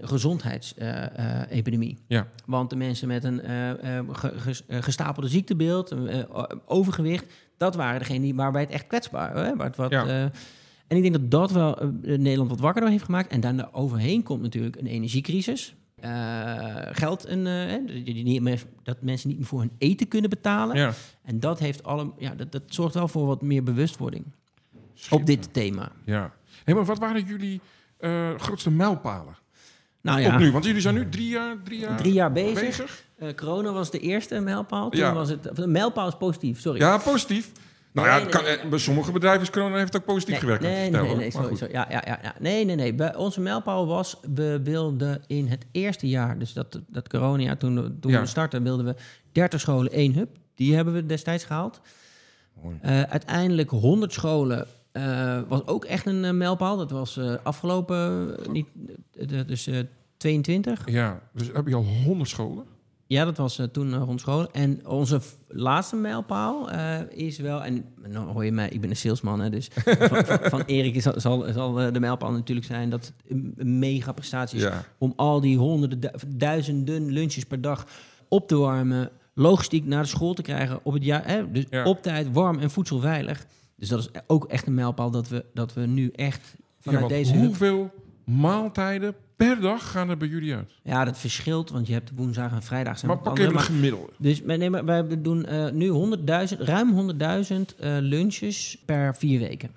gezondheidsepidemie. Ja. Want de mensen met een eh, eh, ge- ges- eh, gestapelde ziektebeeld, eh, overgewicht, dat waren degenen die, waarbij het echt kwetsbaar het wat, Ja. En ik denk dat dat wel eh, Nederland wat wakkerder heeft gemaakt. En daarna overheen komt natuurlijk een energiecrisis. Eh, geld en eh, hè, die- die niet meer- dat mensen niet meer voor hun eten kunnen betalen. ja. En dat, heeft alle, ja, dat, dat zorgt wel voor wat meer bewustwording op dit thema. Ja. Hey, maar wat waren jullie grootste mijlpalen? Nou Op ja, nu, want jullie zijn nu drie jaar, drie jaar, drie jaar bezig. bezig. Corona was de eerste mijlpaal. Toen Ja. was het, of, mijlpaal is positief, sorry. Ja, positief. Nou Nee, ja, nee, nee. eh, bij sommige bedrijven is corona heeft ook positief gewerkt. nee, nee, nee, sorry, sorry. Ja, ja, ja, ja. Nee, nee, nee. Bij onze mijlpaal was, we wilden in het eerste jaar, dus dat, dat corona toen, toen Ja. we startten, wilden we 30 scholen, één hub. Die hebben we destijds gehaald. Eh, uiteindelijk 100 scholen eh, was ook echt een mijlpaal. Dat was afgelopen, niet, dus eh, 22. Ja, dus heb je al honderd scholen? Ja, dat was eh, toen uh, rond school. En onze laatste mijlpaal eh, is wel... En nou hoor je mij, ik ben een salesman, hè, dus van, van, van Erik is, zal, zal eh, de mijlpaal natuurlijk zijn... dat een mega prestatie is Ja. om al die honderden, du- duizenden lunches per dag op te warmen... logistiek naar de school te krijgen op het jaar... Hè, dus Ja. op tijd, warm en voedselveilig. Dus dat is ook echt een mijlpaal dat we, dat we nu echt vanuit deze... hoeveel maaltijden per dag gaan er bij jullie uit? Ja, dat verschilt, want je hebt woensdag en vrijdag zijn Maar pak andere, even een gemiddelde. Dus nee, maar wij doen eh, nu 100.000, ruim 100.000 eh, lunches per vier weken.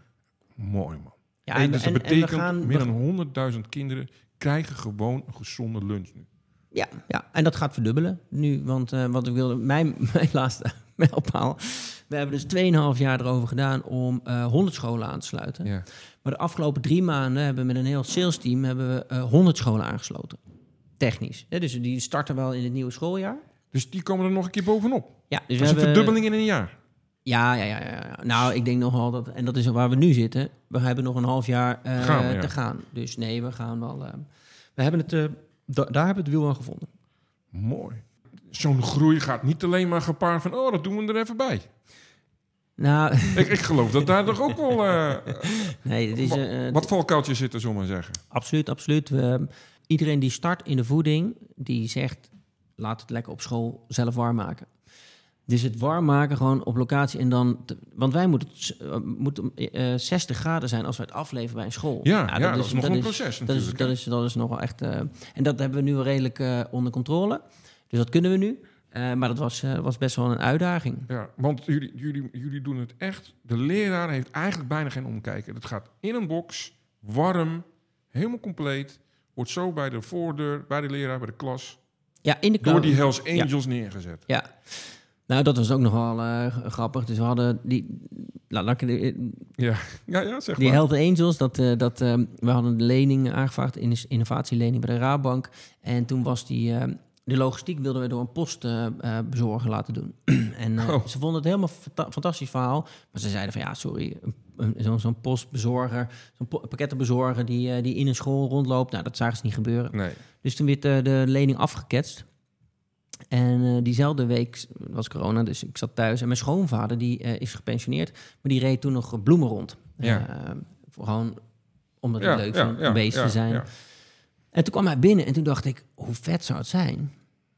Mooi man. Ja, en, dus dat betekent gaan- meer dan 100.000 kinderen krijgen gewoon een gezonde lunch nu. Ja, ja, en dat gaat verdubbelen nu. Want eh, wat ik wilde, mijn, mijn laatste mijlpaal. We hebben dus 2,5 jaar erover gedaan om eh 100 scholen aan te sluiten. Ja. Maar de afgelopen drie maanden hebben we met een heel sales team hebben we eh 100 scholen aangesloten. Technisch. Hè, dus die starten wel in het nieuwe schooljaar. Dus die komen er nog een keer bovenop. Ja, dus Dat we is een hebben, verdubbeling in een jaar. Ja, ja, ja, ja. Nou, ik denk nogal dat, en dat is waar we nu zitten. We hebben nog een half jaar uh, gaan we, ja. te gaan. Dus nee, we gaan wel. Uh, we hebben het, uh, da daar hebben we het wiel aan gevonden. Mooi. Zo'n groei gaat niet alleen maar gepaard van, oh, dat doen we er even bij. Nou, ik, ik geloof dat daar toch ook wel. nee, het is, wat, wat valkuiltjes zitten, zullen maar zeggen. Absoluut, absoluut. We, iedereen die start in de voeding, die zegt: laat het lekker op school zelf warm maken. Dus het warm maken gewoon op locatie en dan... want wij moeten, uh, moeten uh, 60 graden zijn als we het afleveren bij een school. Ja, nou, ja dat, is, nog dat een is, proces dat is, dat, is, dat is nog wel echt... Uh, en dat hebben we nu redelijk onder controle. Dus dat kunnen we nu. Maar dat was, was best wel een uitdaging. Ja, want jullie, jullie, jullie doen het echt... De leraar heeft eigenlijk bijna geen omkijken. Het gaat in een box, warm, helemaal compleet. Wordt zo bij de voordeur, bij de leraar, bij de klas... Ja, in de Door die Hells Angels ja. neergezet. Ja. Nou, dat was ook nogal uh, grappig. Dus we hadden die. Laat, laat, ja. ja, ja, zeg Die Health Angels, dat, uh, dat, uh, we hadden de lening aangevraagd, in innovatielening bij de Raadbank. En toen was die. De logistiek wilden we door een postbezorger laten doen. en oh. ze vonden het helemaal fanta fantastisch verhaal. Maar ze zeiden van ja, sorry, zo'n zo postbezorger, zo'n pakkettenbezorger die, die in een school rondloopt. Nou, dat zagen ze niet gebeuren. Nee. Dus toen werd de lening afgeketst. En diezelfde week was corona, dus ik zat thuis. En mijn schoonvader die is gepensioneerd, maar die reed toen nog bloemen rond. Ja. Gewoon omdat het leuk ja, om bezig te zijn. En toen kwam hij binnen en toen dacht ik, hoe vet zou het zijn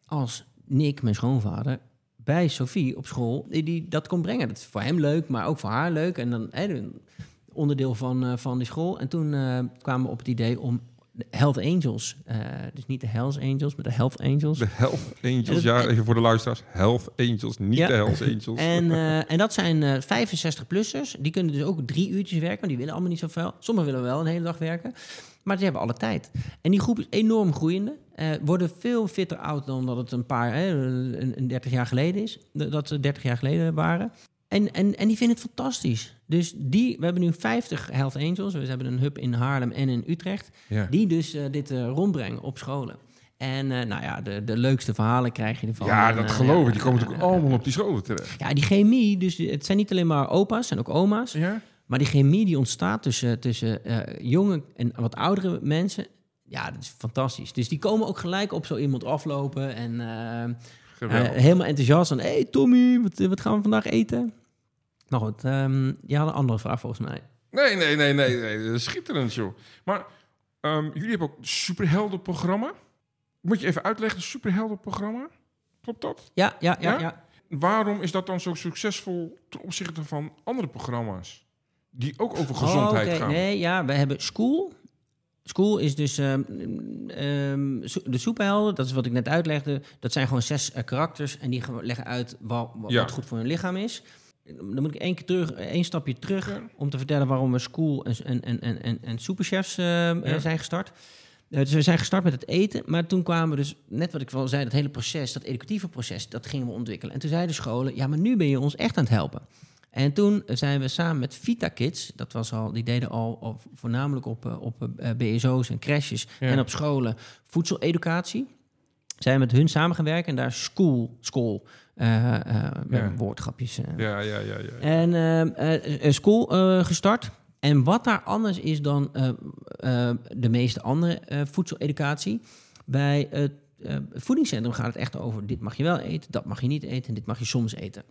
als Nick, mijn schoonvader, bij Sophie op school die, die dat kon brengen. Dat is voor hem leuk, maar ook voor haar leuk. En dan onderdeel van, van die school. En toen kwamen we op het idee om de Health Angels. Uh, dus niet de Hells Angels, maar de Health Angels. De Health Angels, ja, even voor de luisteraars. Health Angels, niet ja. de Hells Angels. En, uh, en dat zijn uh, 65-plussers. Die kunnen dus ook drie uurtjes werken, want die willen allemaal niet zoveel. Sommigen willen wel een hele dag werken, maar die hebben alle tijd. En die groep is enorm groeiende. Uh, worden veel fitter oud dan dat het een paar, hè, een, een 30 jaar geleden is. Dat ze 30 jaar geleden waren. En, en, en die vinden het fantastisch. Dus die, we hebben nu 50 Health Angels. We hebben een hub in Haarlem en in Utrecht. Ja. Die dus uh, dit uh, rondbrengen op scholen. En uh, nou ja, de, de leukste verhalen krijg je ervan. Ja, dat geloof ik. Die komen natuurlijk allemaal op die scholen terecht. Ja, die chemie. Dus het zijn niet alleen maar opa's, en ook oma's. Ja? Maar die chemie die ontstaat tussen, tussen jonge en wat oudere mensen. Ja, dat is fantastisch. Dus die komen ook gelijk op zo iemand aflopen. En helemaal enthousiast. Hé hey, Tommy, wat, wat gaan we vandaag eten? Maar goed, um, je had een andere vraag volgens mij. Nee, nee, nee, nee. nee. Schitterend, joh. Maar um, jullie hebben ook een superheldenprogramma. Moet je even uitleggen, superheldenprogramma? Klopt dat? Ja, ja, ja, ja, ja. Waarom is dat dan zo succesvol ten opzichte van andere programma's? Die ook over gezondheid oh, okay. gaan. Nee, ja, we hebben School. School is dus um, um, de superhelden, dat is wat ik net uitlegde. Dat zijn gewoon zes uh, karakters en die leggen uit wat, wat ja. goed voor hun lichaam is dan moet ik één keer terug, één stapje terug ja. om te vertellen waarom we school en, en, en, en, en superchefs uh, ja. zijn gestart. Uh, dus we zijn gestart met het eten, maar toen kwamen we dus, net wat ik wel zei, dat hele proces, dat educatieve proces, dat gingen we ontwikkelen. En toen zeiden scholen, ja, maar nu ben je ons echt aan het helpen. En toen zijn we samen met Vita Kids, dat was al, die deden al, al voornamelijk op, op uh, BSO's en crashes ja. en op scholen voedseleducatie. Zijn met hun samengewerkt en daar school, school uh, uh, ja. woordgrapjes. Uh. Ja, ja, ja, ja. En school gestart. En wat daar anders is dan de meeste andere voedseleducatie. Bij het voedingscentrum gaat het echt over: dit mag je wel eten, dat mag je niet eten en dit mag je soms eten.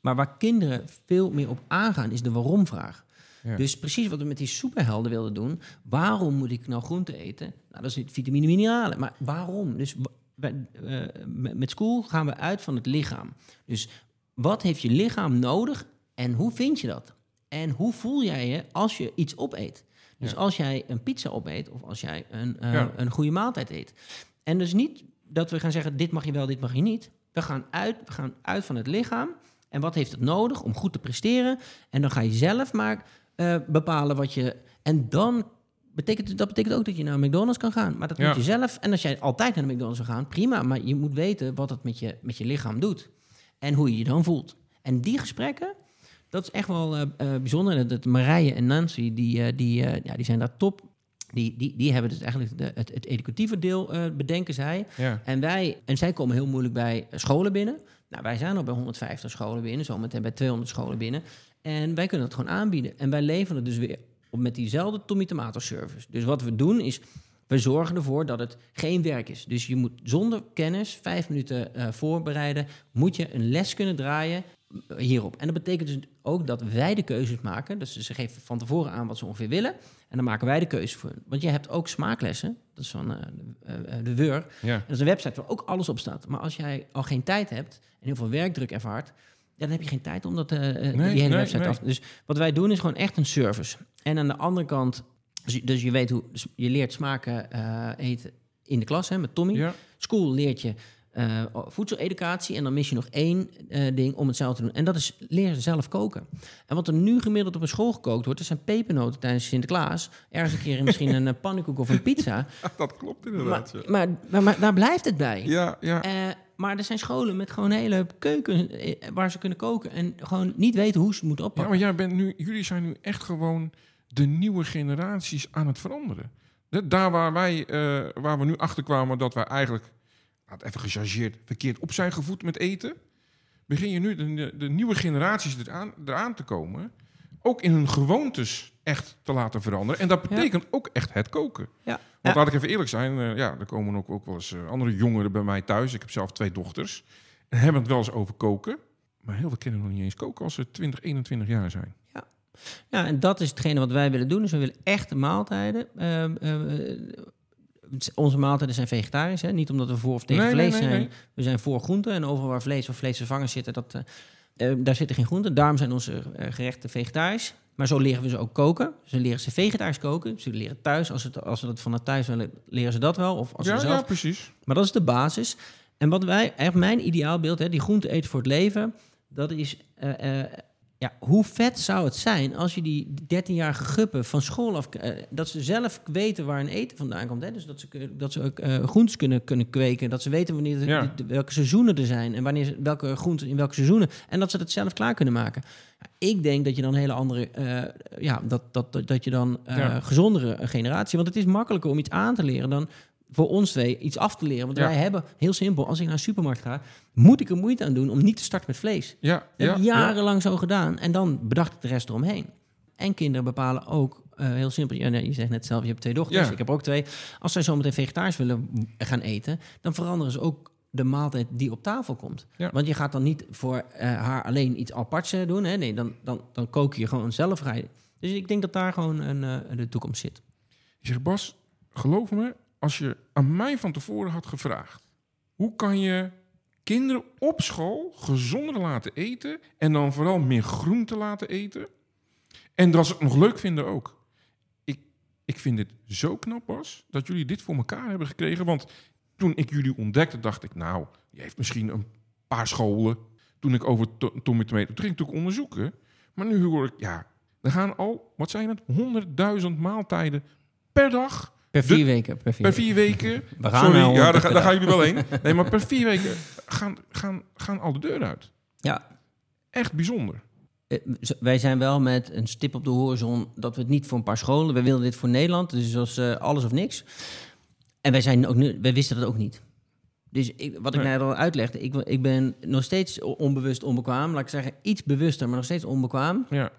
Maar waar kinderen veel meer op aangaan, is de waarom-vraag. Ja. Dus precies wat we met die superhelden wilden doen. Waarom moet ik nou groente eten? Nou, dat is vitamine, mineralen. Maar waarom? Dus uh, met school gaan we uit van het lichaam. Dus wat heeft je lichaam nodig en hoe vind je dat? En hoe voel jij je als je iets opeet? Dus ja. als jij een pizza opeet of als jij een, uh, ja. een goede maaltijd eet. En dus niet dat we gaan zeggen, dit mag je wel, dit mag je niet. We gaan uit, we gaan uit van het lichaam. En wat heeft het nodig om goed te presteren? En dan ga je zelf maar uh, bepalen wat je... En dan betekent, dat betekent ook dat je naar McDonald's kan gaan. Maar dat ja. moet je zelf. En als jij altijd naar de McDonald's wil gaan, prima. Maar je moet weten wat het met je, met je lichaam doet. En hoe je je dan voelt. En die gesprekken, dat is echt wel uh, uh, bijzonder. Dat Marije en Nancy, die, uh, die, ja, die zijn daar top. Die, die, die hebben dus eigenlijk de, het, het educatieve deel uh, bedenken zij. Ja. En, wij, en zij komen heel moeilijk bij scholen binnen. Nou, wij zijn al bij 150 scholen binnen, zometeen bij 200 scholen binnen. En wij kunnen dat gewoon aanbieden. En wij leveren het dus weer op met diezelfde Tommy Tomato service. Dus wat we doen is, we zorgen ervoor dat het geen werk is. Dus je moet zonder kennis, vijf minuten uh, voorbereiden, moet je een les kunnen draaien hierop. En dat betekent dus ook dat wij de keuzes maken. Dus ze geven van tevoren aan wat ze ongeveer willen. En dan maken wij de keuze voor. Want je hebt ook smaaklessen. Dat is van uh, de WUR. Ja. Dat is een website waar ook alles op staat. Maar als jij al geen tijd hebt en heel veel werkdruk ervaart... dan heb je geen tijd om dat, uh, nee, die hele nee, website nee. af... Dus wat wij doen is gewoon echt een service. En aan de andere kant... Dus, dus je weet hoe... Dus je leert smaken eten in de klas hè, met Tommy. Ja. School leert je uh, voedseleducatie. En dan mis je nog één ding om hetzelfde te doen. En dat is leren zelf koken. En wat er nu gemiddeld op een school gekookt wordt... dat zijn pepernoten tijdens Sinterklaas. Ergens een keer misschien een pannenkoek of een pizza. dat klopt inderdaad. Maar, maar, maar, maar, daar blijft het bij. Ja, ja. Maar er zijn scholen met gewoon hele keuken waar ze kunnen koken... en gewoon niet weten hoe ze het moeten oppakken. Ja, maar jij bent nu, jullie zijn nu echt gewoon de nieuwe generaties aan het veranderen. Daar waar, wij, waar we nu achter kwamen dat wij eigenlijk laat even gechargeerd, verkeerd op zijn gevoed met eten. Begin je nu de, de nieuwe generaties eraan, eraan te komen. Ook in hun gewoontes echt te laten veranderen. En dat betekent ja. ook echt het koken. Ja. Want laat ik even eerlijk zijn. Uh, ja, er komen ook, ook wel eens uh, andere jongeren bij mij thuis. Ik heb zelf twee dochters. En hebben het wel eens over koken. Maar heel veel kinderen nog niet eens koken als ze 20, 21 jaar zijn. Ja. Ja, en dat is hetgene wat wij willen doen. Dus we willen echte maaltijden. Uh, onze maaltijden zijn vegetarisch. Hè? Niet omdat we voor of tegen nee, vlees nee, nee, zijn. We zijn voor groenten. En overal waar vlees of vleesvervangers zitten, dat, uh, daar zitten geen groenten. Daarom zijn onze gerechten vegetarisch. Maar zo leren we ze ook koken. Ze leren ze vegetarisch koken. Ze leren thuis, als, het, als ze dat vanuit thuis willen, leren ze dat wel. Of als ja, ze zelf. ja, precies. Maar dat is de basis. En wat wij, echt mijn ideaalbeeld, hè, die groente eten voor het leven, dat is uh, ja, hoe vet zou het zijn als je die 13-jarige guppen van school af... Uh, dat ze zelf weten waar een eten vandaan komt. Hè? Dus dat ze, dat ze ook uh, groentes kunnen, kunnen kweken. Dat ze weten wanneer Ja. de, de- welke seizoenen er zijn. En wanneer, ze- welke groenten in welke seizoenen. En dat ze dat zelf klaar kunnen maken. Ik denk dat je dan een hele andere... eh, ja, dat, dat, dat, dat je dan eh, Ja. gezondere generatie... Want het is makkelijker om iets aan te leren dan voor ons twee iets af te leren. Want Ja. wij hebben, heel simpel, als ik naar een supermarkt ga... moet ik er moeite aan doen om niet te starten met vlees. Ja, Dat ja, heb ik jarenlang zo gedaan. En dan bedacht ik de rest eromheen. En kinderen bepalen ook, eh, heel simpel... Ja, nee, je zegt net zelf, je hebt twee dochters. Ja. Ik heb ook twee. Als zij zometeen vegetarisch willen gaan eten... dan veranderen ze ook de maaltijd die op tafel komt. Ja. Want je gaat dan niet voor eh, haar alleen iets aparts eh, doen. Hè? Nee, dan, dan, dan kook je gewoon zelf. Je- Dus ik denk dat daar gewoon een, de toekomst zit. Ik zeg, Bas, geloof me, als je aan mij van tevoren had gevraagd... hoe kan je kinderen op school gezonder laten eten... en dan vooral meer groente laten eten... en dat ze het nog leuk vinden ook. Ik, ik vind dit zo knap, Bas, dat jullie dit voor elkaar hebben gekregen. Want toen ik jullie ontdekte, dacht ik... nou, je heeft misschien een paar scholen... toen ik over to Tommy Tomato... toen ging ik natuurlijk onderzoeken... maar nu hoor ik, ja, er gaan al, wat zijn het, 100.000 maaltijden per dag... Per vier weken. Per vier Per weken. vier weken. We gaan Sorry, nou ja, daar, daar gaan jullie wel heen. Nee, maar per vier weken gaan, gaan, gaan al de deur uit. Ja, Echt bijzonder. Eh, wij zijn wel met een stip op de horizon dat we het niet voor een paar scholen. We willen dit voor Nederland, dus als eh, alles of niks. En wij, zijn ook nu, wij wisten dat ook niet. Dus ik, wat ik net al uitlegde, ik, ik ben nog steeds onbewust onbekwaam. Laat ik zeggen, iets bewuster, maar nog steeds onbekwaam. Ja.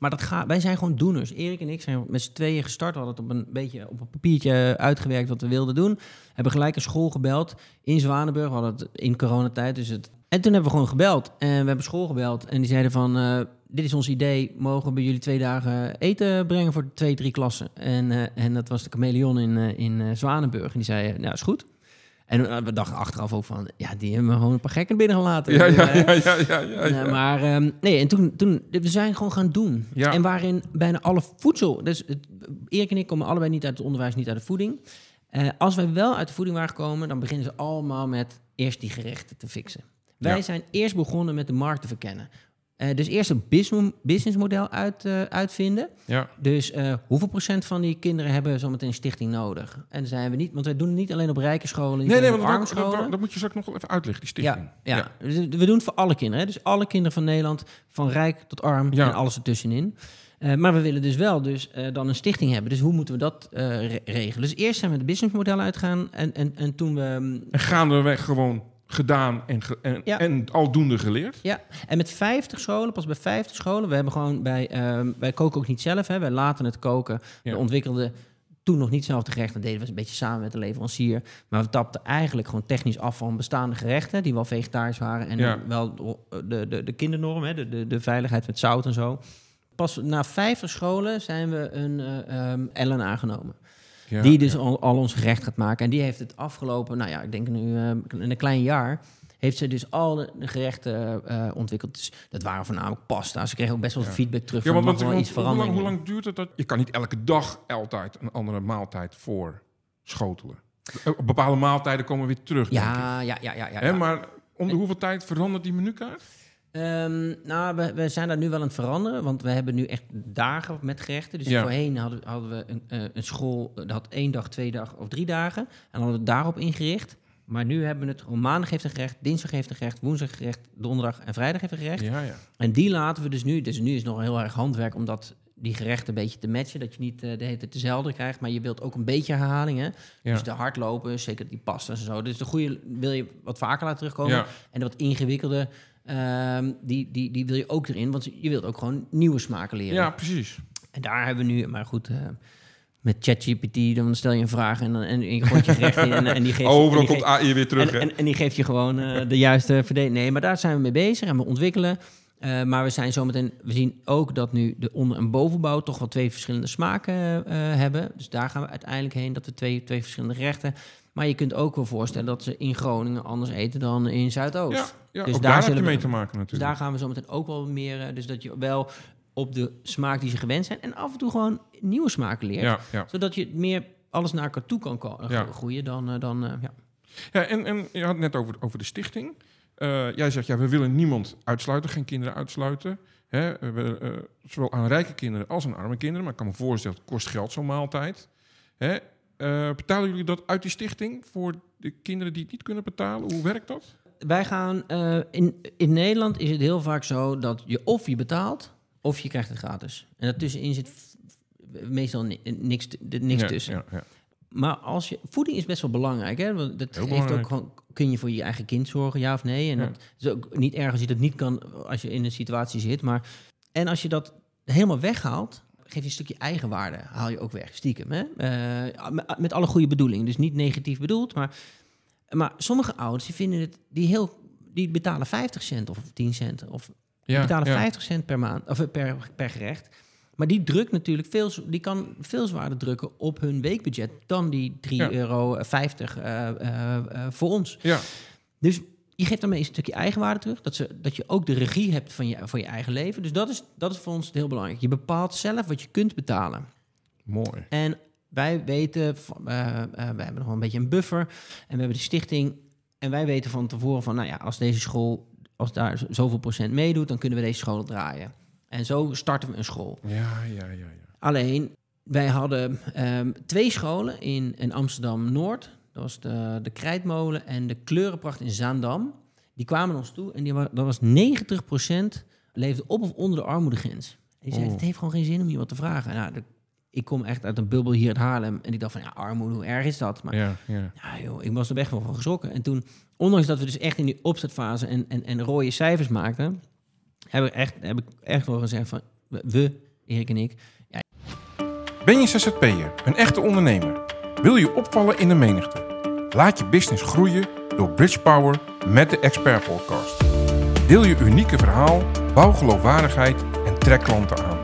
Maar dat gaat, wij zijn gewoon doeners. Erik en ik zijn met z'n tweeën gestart. We hadden het op een beetje op een papiertje uitgewerkt wat we wilden doen. Hebben gelijk een school gebeld in Zwanenburg. We hadden het in coronatijd. Dus het... En toen hebben we gewoon gebeld. En we hebben school gebeld. En die zeiden van, eh, dit is ons idee. Mogen we jullie twee dagen eten brengen voor twee, drie klassen? En, eh, en dat was de Chameleon in, eh, in Zwanenburg. En die zei, nou is goed. En eh, we dachten achteraf ook van, ja, die hebben we gewoon een paar gekken binnengelaten. Ja, ja, Eh, ja, ja, ja, ja, Nee, ja. maar ehm, nee, en toen, toen, we zijn gewoon gaan doen. Ja. En waarin bijna alle voedsel, dus het, Erik en ik komen allebei niet uit het onderwijs, niet uit de voeding. Eh, als wij wel uit de voeding waren gekomen, dan beginnen ze allemaal met eerst die gerechten te fixen. Wij Ja. zijn eerst begonnen met de markt te verkennen. Eh, dus eerst een business- businessmodel uit, eh, uitvinden. Ja. Dus eh, hoeveel procent van die kinderen hebben zometeen een stichting nodig? En zijn we niet, want wij doen het niet alleen op rijke scholen, niet Nee, nee, want op dat, arme dat, scholen. dat, dat moet je straks nog wel even uitleggen, die stichting. Ja, ja. Dus we doen het voor alle kinderen. Hè? Dus alle kinderen van Nederland, van rijk tot arm Ja. en alles ertussenin. maar we willen dus wel dus, dan een stichting hebben. Dus hoe moeten we dat regelen? Dus eerst zijn we de businessmodel uitgaan en, en, en toen we... Mm, en gaandeweg gewoon gedaan en, en, en aldoende geleerd. Ja, en met 50 scholen, pas bij 50 scholen. We hebben gewoon bij, uh, wij koken ook niet zelf, hè. wij laten het koken. We ontwikkelden toen nog niet zelf de gerechten, deden we een beetje samen met de leverancier. Maar we tapten eigenlijk gewoon technisch af van bestaande gerechten, die wel vegetarisch waren. En wel de, de, de kindernorm, hè, de, de, de veiligheid met zout en zo. Pas na 50 scholen zijn we een uh, um, Ellen aangenomen die dus al, al, ons gerecht gaat maken. En die heeft het afgelopen, nou ja, ik denk nu uh, in een klein jaar, heeft ze dus al de, gerechten uh, ontwikkeld. Dus dat waren voornamelijk pasta. Ze kregen ook best wel feedback terug. Ja, want, wel iets veranderen. Hoe lang, hoe lang duurt het dat? Je kan niet elke dag altijd een andere maaltijd voor schotelen. Eh, op bepaalde maaltijden komen we weer terug. Ja, ja, ja, ja, ja. Maar om de hoeveel tijd verandert die menukaart? Um, nou, we, we, zijn daar nu wel aan het veranderen, want we hebben nu echt dagen met gerechten. Dus voorheen hadden, hadden we een, uh, een, school, dat had één dag, twee dagen of drie dagen. En dan hadden we daarop ingericht. Maar nu hebben we het gewoon maandag heeft een gerecht, dinsdag heeft een gerecht, woensdag gerecht, donderdag en vrijdag heeft een gerecht. Ja, ja. En die laten we dus nu, dus nu is nog heel erg handwerk om dat, die gerechten een beetje te matchen. Dat je niet uh, de hele tijd dezelfde krijgt, maar je wilt ook een beetje herhalingen. Dus de hardlopen, zeker die pasta en zo. Dus de goede wil je wat vaker laten terugkomen. En de wat ingewikkelde Ehm, die, die, die wil je ook erin, want je wilt ook gewoon nieuwe smaken leren. Ja, precies. En daar hebben we nu, maar goed, uh, met ChatGPT, dan stel je een vraag en, dan, en je gooit je gerecht in. En, en die geeft, Overal komt AI weer terug. En, en, die geeft je gewoon uh, de juiste verdeling. Nee, maar daar zijn we mee bezig en we ontwikkelen. Uh, maar we zijn zometeen, we zien ook dat nu de onder- en bovenbouw toch wel twee verschillende smaken hebben. Dus daar gaan we uiteindelijk heen, dat we twee, twee verschillende gerechten. Maar je kunt ook wel voorstellen dat ze in Groningen anders eten dan in Zuidoost. Ja, ja dus daar, daar je mee te maken natuurlijk. Dus daar gaan we zo meteen ook wel meer... Eh, dus dat je wel op de smaak die ze gewend zijn... en af en toe gewoon nieuwe smaken leert. Ja, Zodat je meer alles naar elkaar toe kan groeien dan... Uh, dan uh, ja. ja, en, en je had het net over, over de stichting. jij zegt, ja, we willen niemand uitsluiten, geen kinderen uitsluiten. Hè? We, zowel aan rijke kinderen als aan arme kinderen. Maar ik kan me voorstellen, het kost geld zo'n maaltijd. Hè? Uh, betalen jullie dat uit die stichting voor de kinderen die het niet kunnen betalen? Hoe werkt dat? Wij gaan uh, in, in Nederland is het heel vaak zo dat je of je betaalt of je krijgt het gratis. En daartussenin zit meestal niks, niks tussen. Ja, ja. Maar als je, voeding is best wel belangrijk. Hè? Want dat heeft ook gewoon, kun je voor je eigen kind zorgen, ja of nee? En dat is ook niet erg als je dat niet kan als je in een situatie zit. Maar, en als je dat helemaal weghaalt, geef je een stukje eigenwaarde, haal je ook weg, stiekem. Hè? Uh, met, alle goede bedoelingen, dus niet negatief bedoeld, maar, maar sommige ouders die vinden het, die, heel, die betalen 50 cent of 10 cent, of ja, betalen 50 cent per maand, of per, per gerecht. Maar die drukt natuurlijk veel, die kan veel zwaarder drukken op hun weekbudget dan die 3,50 euro uh, uh, voor ons. Ja. Dus je geeft daarmee een stukje eigenwaarde terug. Dat, ze, dat je ook de regie hebt van je, van je eigen leven. Dus dat is, dat is voor ons heel belangrijk. Je bepaalt zelf wat je kunt betalen. Mooi. En wij weten, uh, uh, we hebben nog wel een beetje een buffer. En we hebben de stichting. En wij weten van tevoren van, nou ja, als deze school, als daar zoveel procent meedoet, dan kunnen we deze school draaien. En zo starten we een school. Ja, ja, ja. ja. Alleen, wij hadden um, twee scholen in, in Amsterdam-Noord. Dat was de, de Krijtmolen en de Kleurenpracht in Zaandam. Die kwamen naar ons toe en die, dat was 90% leefde op of onder de armoedegrens. En die zei, oh. het heeft gewoon geen zin om je wat te vragen. Nou, ik kom echt uit een bubbel hier in Haarlem. En ik dacht van, ja, armoede, hoe erg is dat? Maar ja, ja. ja joh, ik was er echt wel van geschrokken. En toen, ondanks dat we dus echt in die opzetfase en, en, en rode cijfers maakten... Heb ik, echt, heb ik echt wel gezegd van, we, Erik en ik... Ja. Ben je ZZP'er, een echte ondernemer? Wil je opvallen in de menigte? Laat je business groeien door Bridge Power met de Expert Podcast. Deel je unieke verhaal, bouw geloofwaardigheid en trek klanten aan.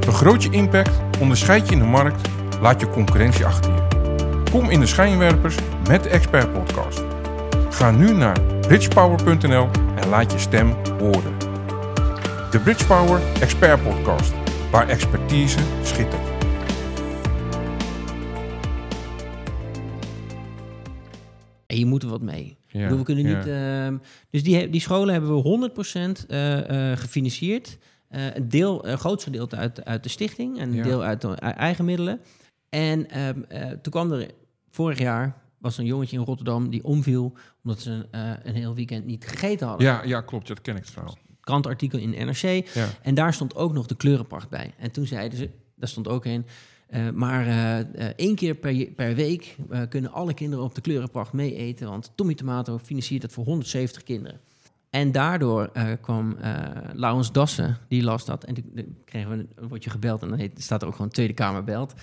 Vergroot je impact, onderscheid je in de markt, laat je concurrentie achter je. Kom in de schijnwerpers met de Expert Podcast. Ga nu naar bridgepower.nl en laat je stem horen. De Bridge Power Expert Podcast, waar expertise schittert. We kunnen niet. Uh, dus die, die scholen hebben we 100% uh, uh, gefinancierd. Uh, een deel, een groot gedeelte uit, uit de stichting en een deel uit de eigen middelen. En ehm, toen kwam er vorig jaar was een jongetje in Rotterdam die omviel omdat ze een, een heel weekend niet gegeten hadden. Ja, ja klopt. Dat ken ik trouwens. krantartikel in NRC. En daar stond ook nog de kleurenpracht bij. En toen zeiden ze, daar stond ook in... Uh, maar uh, één keer per, per week kunnen alle kinderen op de kleurenpracht mee eten. Want Tommy Tomato financiert dat voor 170 kinderen. En daardoor kwam Laurens Dassen, die las dat. En toen kregen we een, word je gebeld en dan heet, staat er ook gewoon Tweede Kamer belt.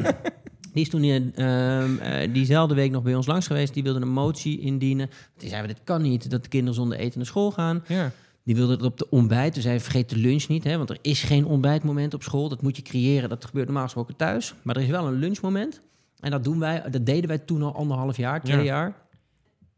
die is toen ehm, diezelfde week nog bij ons langs geweest. Die wilde een motie indienen. Die zei, dit kan niet, dat de kinderen zonder eten naar school gaan. Ja. Die wilde het op de ontbijt. Dus hij vergeet de lunch niet. Hè, want er is geen ontbijtmoment op school. Dat moet je creëren. Dat gebeurt normaal gesproken thuis. Maar er is wel een lunchmoment. En dat doen wij. Dat deden wij toen al anderhalf jaar, twee jaar.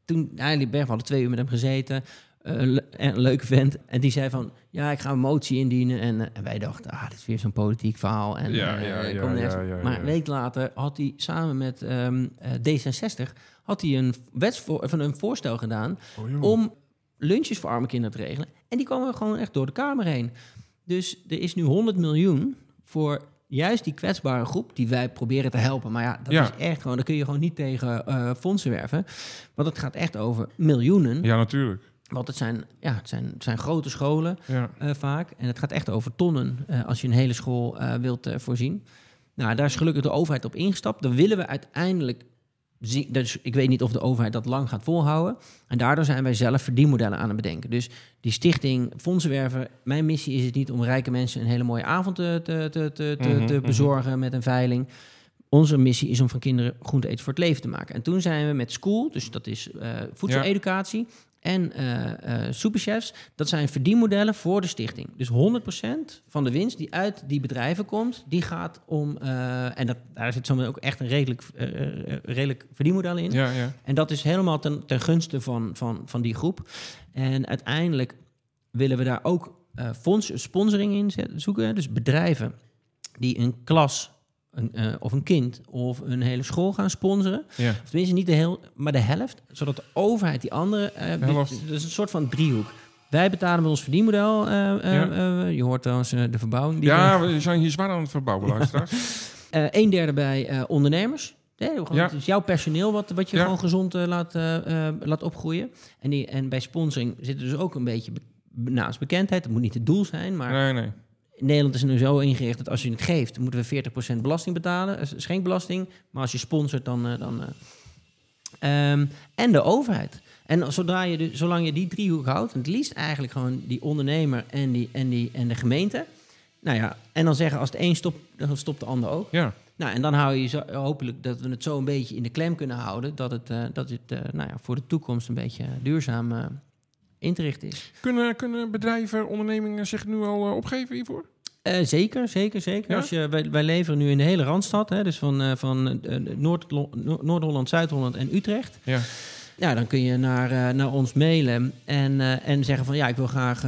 Toen, eigenlijk Berg, we hadden twee uur met hem gezeten. Uh, een leuke vent. En die zei van, ja, ik ga een motie indienen. En, uh, en wij dachten, ah, dit is weer zo'n politiek verhaal. En, ja, uh, ja, ja, ja, Maar een week later had hij samen met um, D66 had hij een, wetsvoor, van een voorstel gedaan oh, om lunches voor arme kinderen te regelen. En die komen gewoon echt door de Kamer heen. Dus er is nu 100 miljoen voor juist die kwetsbare groep die wij proberen te helpen. Maar ja, dat is echt gewoon, daar kun je gewoon niet tegen uh, fondsen werven. Want het gaat echt over miljoenen. Ja, natuurlijk. Want het zijn, ja, het zijn, het zijn grote scholen ja. uh, vaak. En het gaat echt over tonnen uh, als je een hele school wilt voorzien. Nou, daar is gelukkig de overheid op ingestapt. Dan willen we uiteindelijk dus ik weet niet of de overheid dat lang gaat volhouden. En daardoor zijn wij zelf verdienmodellen aan het bedenken. Dus die stichting Fondsenwerven, mijn missie is het niet om rijke mensen een hele mooie avond te, te, te, te, te mhm, mhm. bezorgen met een veiling. Onze missie is om van kinderen groente eten voor het leven te maken. En toen zijn we met School, dus dat is uh, voedseleducatie, en uh, uh, superchefs, dat zijn verdienmodellen voor de stichting. Dus 100% van de winst die uit die bedrijven komt, die gaat om... Uh, en dat, daar zit zomaar ook echt een redelijk, redelijk verdienmodel in. Ja, ja. En dat is helemaal ten, ten gunste van, van, van die groep. En uiteindelijk willen we daar ook fonds, sponsoring in zoeken. Dus bedrijven die een klas een, uh, of een kind of een hele school gaan sponsoren. Ja. Of tenminste niet de heel, maar de helft, zodat de overheid die andere. Uh, dus een soort van driehoek. Wij betalen met ons verdienmodel. Uh, ja. je hoort trouwens de verbouwing. Die ja, we zijn hier zwaar aan het verbouwen, luisteraars. een derde bij ondernemers. Nee, ja. Het is jouw personeel wat, wat je gewoon gezond laat, laat opgroeien. En, die, en bij sponsoring zit er dus ook een beetje naast bekendheid. Dat moet niet het doel zijn, maar nee, nee. Nederland is nu zo ingericht dat als je het geeft, moeten we 40% belasting betalen, schenkbelasting. Maar als je sponsort, dan. Uh, dan uh, um, en de overheid. En zodra je dus, zolang je die driehoek houdt, het liefst eigenlijk gewoon die ondernemer en, die, en, die, en de gemeente. Nou ja, en dan zeggen als de een stopt, dan stopt de ander ook. Ja. Nou, en dan hou je zo, hopelijk dat we het zo een beetje in de klem kunnen houden. Dat het, uh, dat het nou ja, voor de toekomst een beetje duurzaam in te richten is. Kunnen, kunnen bedrijven, ondernemingen zich nu al uh, opgeven hiervoor? Uh, zeker, zeker, zeker. Als je, wij, wij leveren nu in de hele Randstad, hè, dus van, uh, van Noord-Holland, Zuid-Holland en Utrecht. Ja. Ja, dan kun je naar, naar ons mailen en, en zeggen van ja, ik wil graag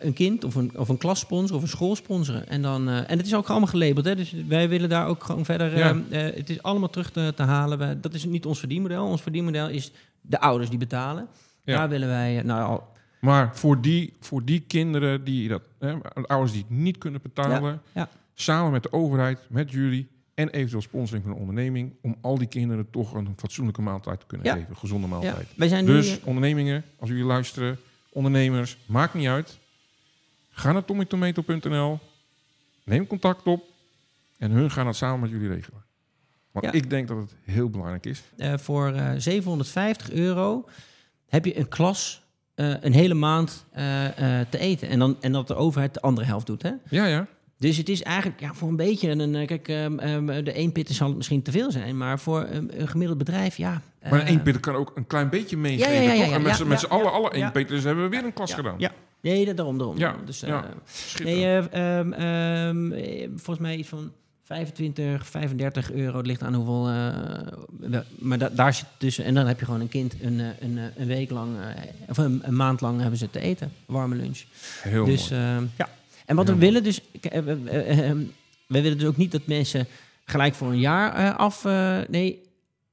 een kind of een, of een klas sponsoren of een school sponsoren. En, dan, en het is ook allemaal gelabeld, hè, dus wij willen daar ook gewoon verder. Ja. het is allemaal terug te, te halen. dat is niet ons verdienmodel. Ons verdienmodel is de ouders die betalen. Ja. Daar willen wij, nou, maar voor die, voor die kinderen, die dat, hè, ouders die het niet kunnen betalen, ja. samen met de overheid, met jullie en eventueel sponsoring van een onderneming, om al die kinderen toch een fatsoenlijke maaltijd te kunnen geven, een gezonde maaltijd. Wij zijn dus nu... ondernemingen, als jullie luisteren, ondernemers, maakt niet uit. Ga naar tommytomato.nl, neem contact op en hun gaan het samen met jullie regelen. Want ik denk dat het heel belangrijk is. Uh, voor uh, eh, 750 euro heb je een klas uh, een hele maand uh, uh, te eten. En, dan, en dat de overheid de andere helft doet. Hè? Ja, ja. Dus het is eigenlijk ja, voor een beetje een. Kijk, um, um, de één pitten zal het misschien te veel zijn, maar voor een, een gemiddeld bedrijf, ja. Maar een één pitten kan ook een klein beetje meegeven. Ja, ja, ja, en met, met z'n allen, alle één pitters hebben we weer een klas gedaan. Ja, nee, daarom, daarom. Ja, dus, ja. nee, um, volgens mij iets van 25, 35 euro. Het ligt aan hoeveel. Uh, maar da daar zit tussen. En dan heb je gewoon een kind een, eh, een, eh, een week lang. Uh, of een, een, maand lang hebben ze te eten. Warme lunch. Heel dus, mooi. Uh, ja. En wat Heel we willen dus. we willen dus ook niet dat mensen gelijk voor een jaar af. nee,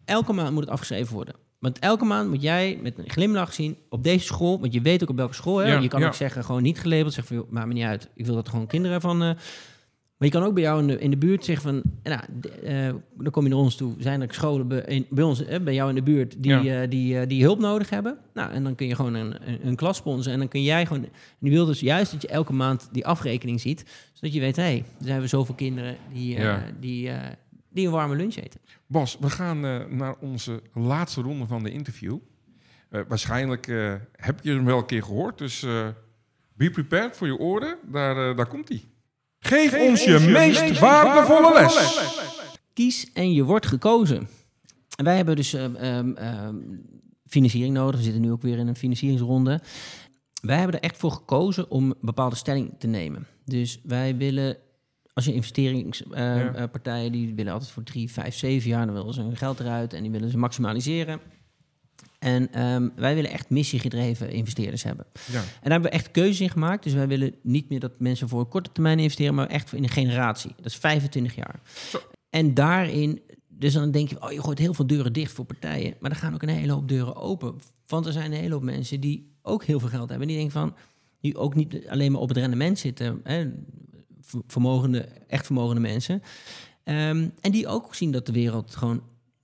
elke maand moet het afgeschreven worden. Want elke maand moet jij met een glimlach zien op deze school. Want je weet ook op welke school. Hè? Ja, je kan ook zeggen, gewoon niet gelabeld. Zeg van, maakt me niet uit. Ik wil dat gewoon kinderen van Maar je kan ook bij jou in de, in de buurt zeggen van, nou, uh, dan kom je naar ons toe. Zijn er scholen bij, bij ons, bij jou in de buurt die, ja. die, die hulp nodig hebben? Nou, en dan kun je gewoon een, een, klas sponsoren. En dan kun jij gewoon, die wil dus juist dat je elke maand die afrekening ziet. Zodat je weet, hé, hey, er zijn we zoveel kinderen die, die, die een warme lunch eten. Bas, we gaan naar onze laatste ronde van de interview. waarschijnlijk heb je hem wel een keer gehoord, dus be prepared voor je oren. Daar, daar komt hij. Geef, ons je, meest, waardevolle les. Kies en je wordt gekozen. wij hebben dus uh, financiering nodig. We zitten nu ook weer in een financieringsronde. Wij hebben er echt voor gekozen om een bepaalde stelling te nemen. Dus wij willen, als je investeringspartijen, die willen altijd voor drie, vijf, zeven jaar, dan willen ze hun geld eruit en die willen ze maximaliseren. En ehm, wij willen echt missiegedreven investeerders hebben. Ja. En daar hebben we echt keuzes in gemaakt. Dus wij willen niet meer dat mensen voor een korte termijn investeren, maar echt in een generatie. Dat is 25 jaar. Zo. En daarin, dus dan denk je, oh, je gooit heel veel deuren dicht voor partijen. Maar er gaan ook een hele hoop deuren open. Want er zijn een hele hoop mensen die ook heel veel geld hebben. Die denken van, die ook niet alleen maar op het rendement zitten. Hè, vermogende, echt vermogende mensen. Um, en die ook zien dat de wereld gewoon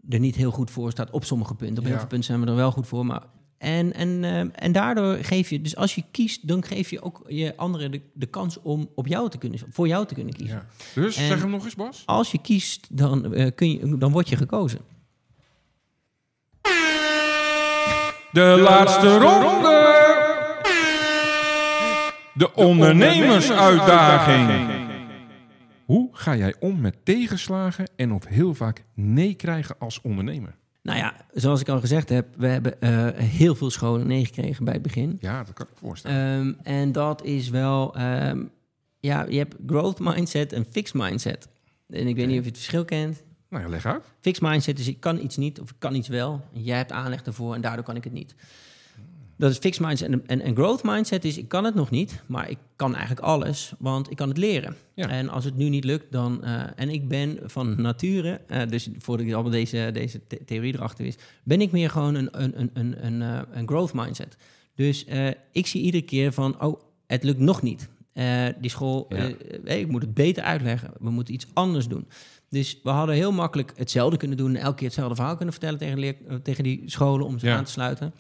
er niet heel goed voor staat op sommige punten. Op heel veel punten zijn we er wel goed voor. Maar en, en, uh, en daardoor geef je, dus als je kiest, dan geef je ook je anderen de, de kans om op jou te kunnen, voor jou te kunnen kiezen. Ja. Dus zeg hem nog eens, Bas. Als je kiest, dan, uh, kun je, dan word je gekozen. De, laatste ronde. De ondernemersuitdaging. Hoe ga jij om met tegenslagen en of heel vaak nee krijgen als ondernemer? Nou ja, zoals ik al gezegd heb, we hebben uh, heel veel scholen nee gekregen bij het begin. Ja, dat kan ik voorstellen. Um, en dat is wel, um, ja, je hebt growth mindset en fixed mindset. En ik weet niet of je het verschil kent. Nou ja, leg uit. Fixed mindset is ik kan iets niet of ik kan iets wel. Jij hebt aanleg ervoor en daardoor kan ik het niet. Dat is fixed mindset. En, en, en, growth mindset is, ik kan het nog niet, maar ik kan eigenlijk alles, want ik kan het leren. En als het nu niet lukt, dan... Uh, en ik ben van nature, uh, dus voordat ik allemaal deze, deze theorie erachter is, ben ik meer gewoon een, een, een, een, een, uh, een growth mindset. Dus ik zie iedere keer van, oh, het lukt nog niet. die school, ja. hey, ik moet het beter uitleggen. We moeten iets anders doen. Dus we hadden heel makkelijk hetzelfde kunnen doen... en elke keer hetzelfde verhaal kunnen vertellen tegen, leer, tegen die scholen om ze ja. aan te sluiten...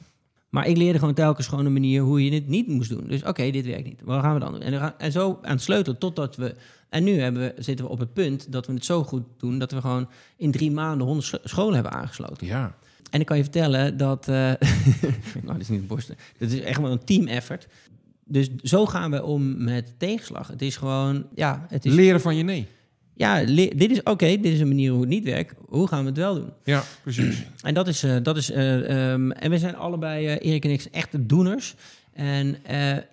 Maar ik leerde gewoon telkens gewoon een manier hoe je het niet moest doen. Dus oké, dit werkt niet. Wat gaan we dan doen? En, en zo aan het sleutelen totdat we... En nu hebben we, zitten we op het punt dat we het zo goed doen... dat we gewoon in drie maanden honderd scholen hebben aangesloten. Ja. En ik kan je vertellen dat... Uh, nou, dat is niet borsten. Dat is echt wel een team effort. Dus zo gaan we om met tegenslag. Het is gewoon... Ja, het is, Leren van je nee ja, dit is oké, dit is een manier hoe het niet werkt. Hoe gaan we het wel doen? Ja, precies. En dat is, uh, dat is uh, um, en we zijn allebei, uh, Erik en ik, echte doeners. En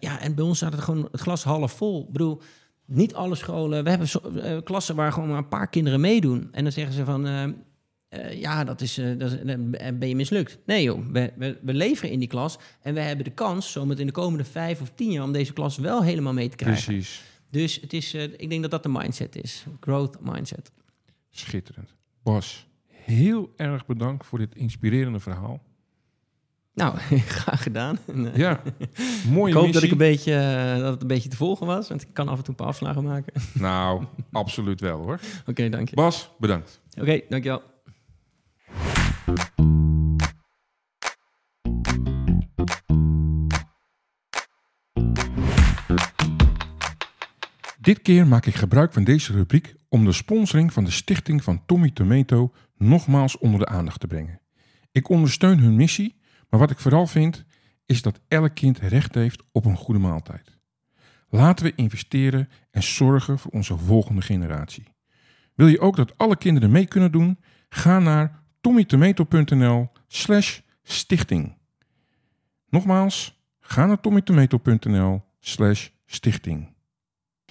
ja, en bij ons staat het gewoon het glas half vol. Ik bedoel, niet alle scholen. We hebben klassen waar gewoon maar een paar kinderen meedoen. En dan zeggen ze van. ja, dat is, dat is, ben je mislukt. Nee joh, we, we, we, leveren in die klas en we hebben de kans, zometeen in de komende vijf of tien jaar, om deze klas wel helemaal mee te krijgen. Precies. Dus het is, uh, ik denk dat dat de mindset is. Growth mindset. Schitterend. Bas, heel erg bedankt voor dit inspirerende verhaal. Nou, graag gedaan. Ja, mooie Ik hoop missie. dat, ik een beetje, uh, dat het een beetje te volgen was, want ik kan af en toe een paar afslagen maken. Nou, absoluut wel hoor. Oké, okay, dank je. Bas, bedankt. Oké, okay, dankjewel. Dit keer maak ik gebruik van deze rubriek om de sponsoring van de stichting van Tommy Tomato nogmaals onder de aandacht te brengen. Ik ondersteun hun missie, maar wat ik vooral vind is dat elk kind recht heeft op een goede maaltijd. Laten we investeren en zorgen voor onze volgende generatie. Wil je ook dat alle kinderen mee kunnen doen? Ga naar tommytomato.nl slash stichting. Nogmaals, ga naar tommytomato.nl slash stichting.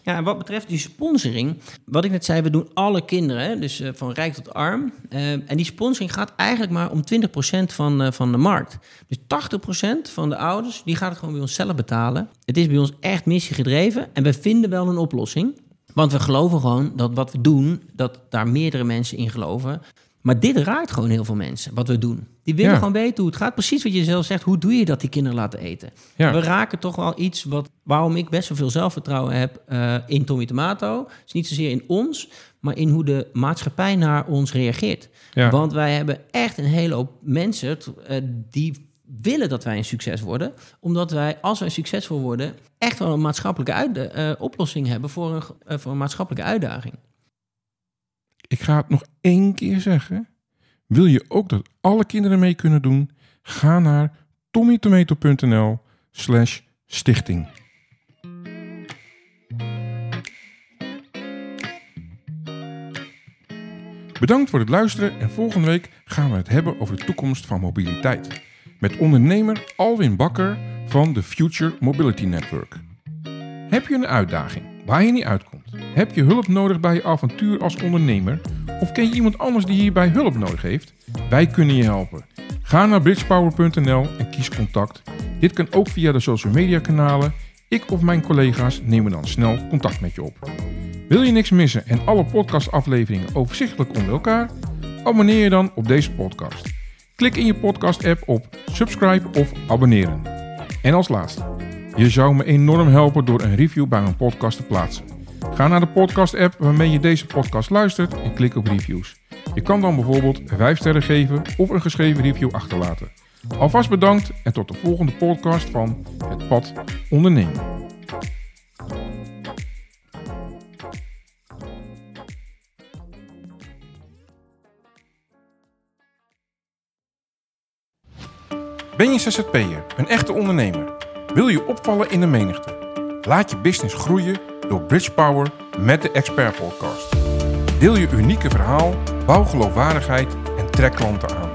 Ja, en wat betreft die sponsoring, wat ik net zei, we doen alle kinderen, dus uh, van rijk tot arm. Uh, en die sponsoring gaat eigenlijk maar om 20% van, uh, van de markt. Dus 80% van de ouders, die gaat het gewoon bij ons zelf betalen. Het is bij ons echt missiegedreven en we vinden wel een oplossing. Want we geloven gewoon dat wat we doen, dat daar meerdere mensen in geloven. Maar dit raakt gewoon heel veel mensen, wat we doen. Die willen Ja. gewoon weten hoe het gaat. Precies wat je zelf zegt. Hoe doe je dat die kinderen laten eten? Ja. We raken toch wel iets wat, waarom ik best wel veel zelfvertrouwen heb eh, in Tommy Tomato. Het is niet zozeer in ons, maar in hoe de maatschappij naar ons reageert. Ja. Want wij hebben echt een hele hoop mensen eh, die willen dat wij een succes worden. Omdat wij, als wij succesvol worden, echt wel een maatschappelijke eh, oplossing hebben voor een, voor een maatschappelijke uitdaging. Ik ga het nog één keer zeggen. Wil je ook dat alle kinderen mee kunnen doen? Ga naar tommytomato.nl slash stichting. Bedankt voor het luisteren en volgende week gaan we het hebben over de toekomst van mobiliteit. Met ondernemer Alwin Bakker van de Future Mobility Network. Heb je een uitdaging waar je niet uitkomt? Heb je hulp nodig bij je avontuur als ondernemer? Of ken je iemand anders die hierbij hulp nodig heeft? Wij kunnen je helpen. Ga naar bridgepower.nl en kies contact. Dit kan ook via de social media kanalen. Ik of mijn collega's nemen dan snel contact met je op. Wil je niks missen en alle podcastafleveringen overzichtelijk onder elkaar? Abonneer je dan op deze podcast. Klik in je podcast-app op subscribe of abonneren. En als laatste, je zou me enorm helpen door een review bij mijn podcast te plaatsen. Ga naar de podcast-app waarmee je deze podcast luistert en klik op reviews. Je kan dan bijvoorbeeld 5 sterren geven of een geschreven review achterlaten. Alvast bedankt en tot de volgende podcast van Het Pad Ondernemen. Ben je ZZP'er, een echte ondernemer? Wil je opvallen in de menigte? Laat je business groeien door Bridge Power met de Expert Podcast. Deel je unieke verhaal, bouw geloofwaardigheid en trek klanten aan.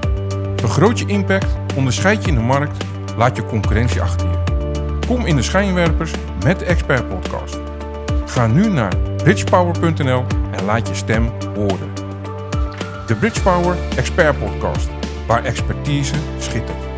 Vergroot je impact, onderscheid je in de markt, laat je concurrentie achter je. Kom in de schijnwerpers met de Expert Podcast. Ga nu naar bridgepower.nl en laat je stem horen. De Bridge Power Expert Podcast, waar expertise schittert.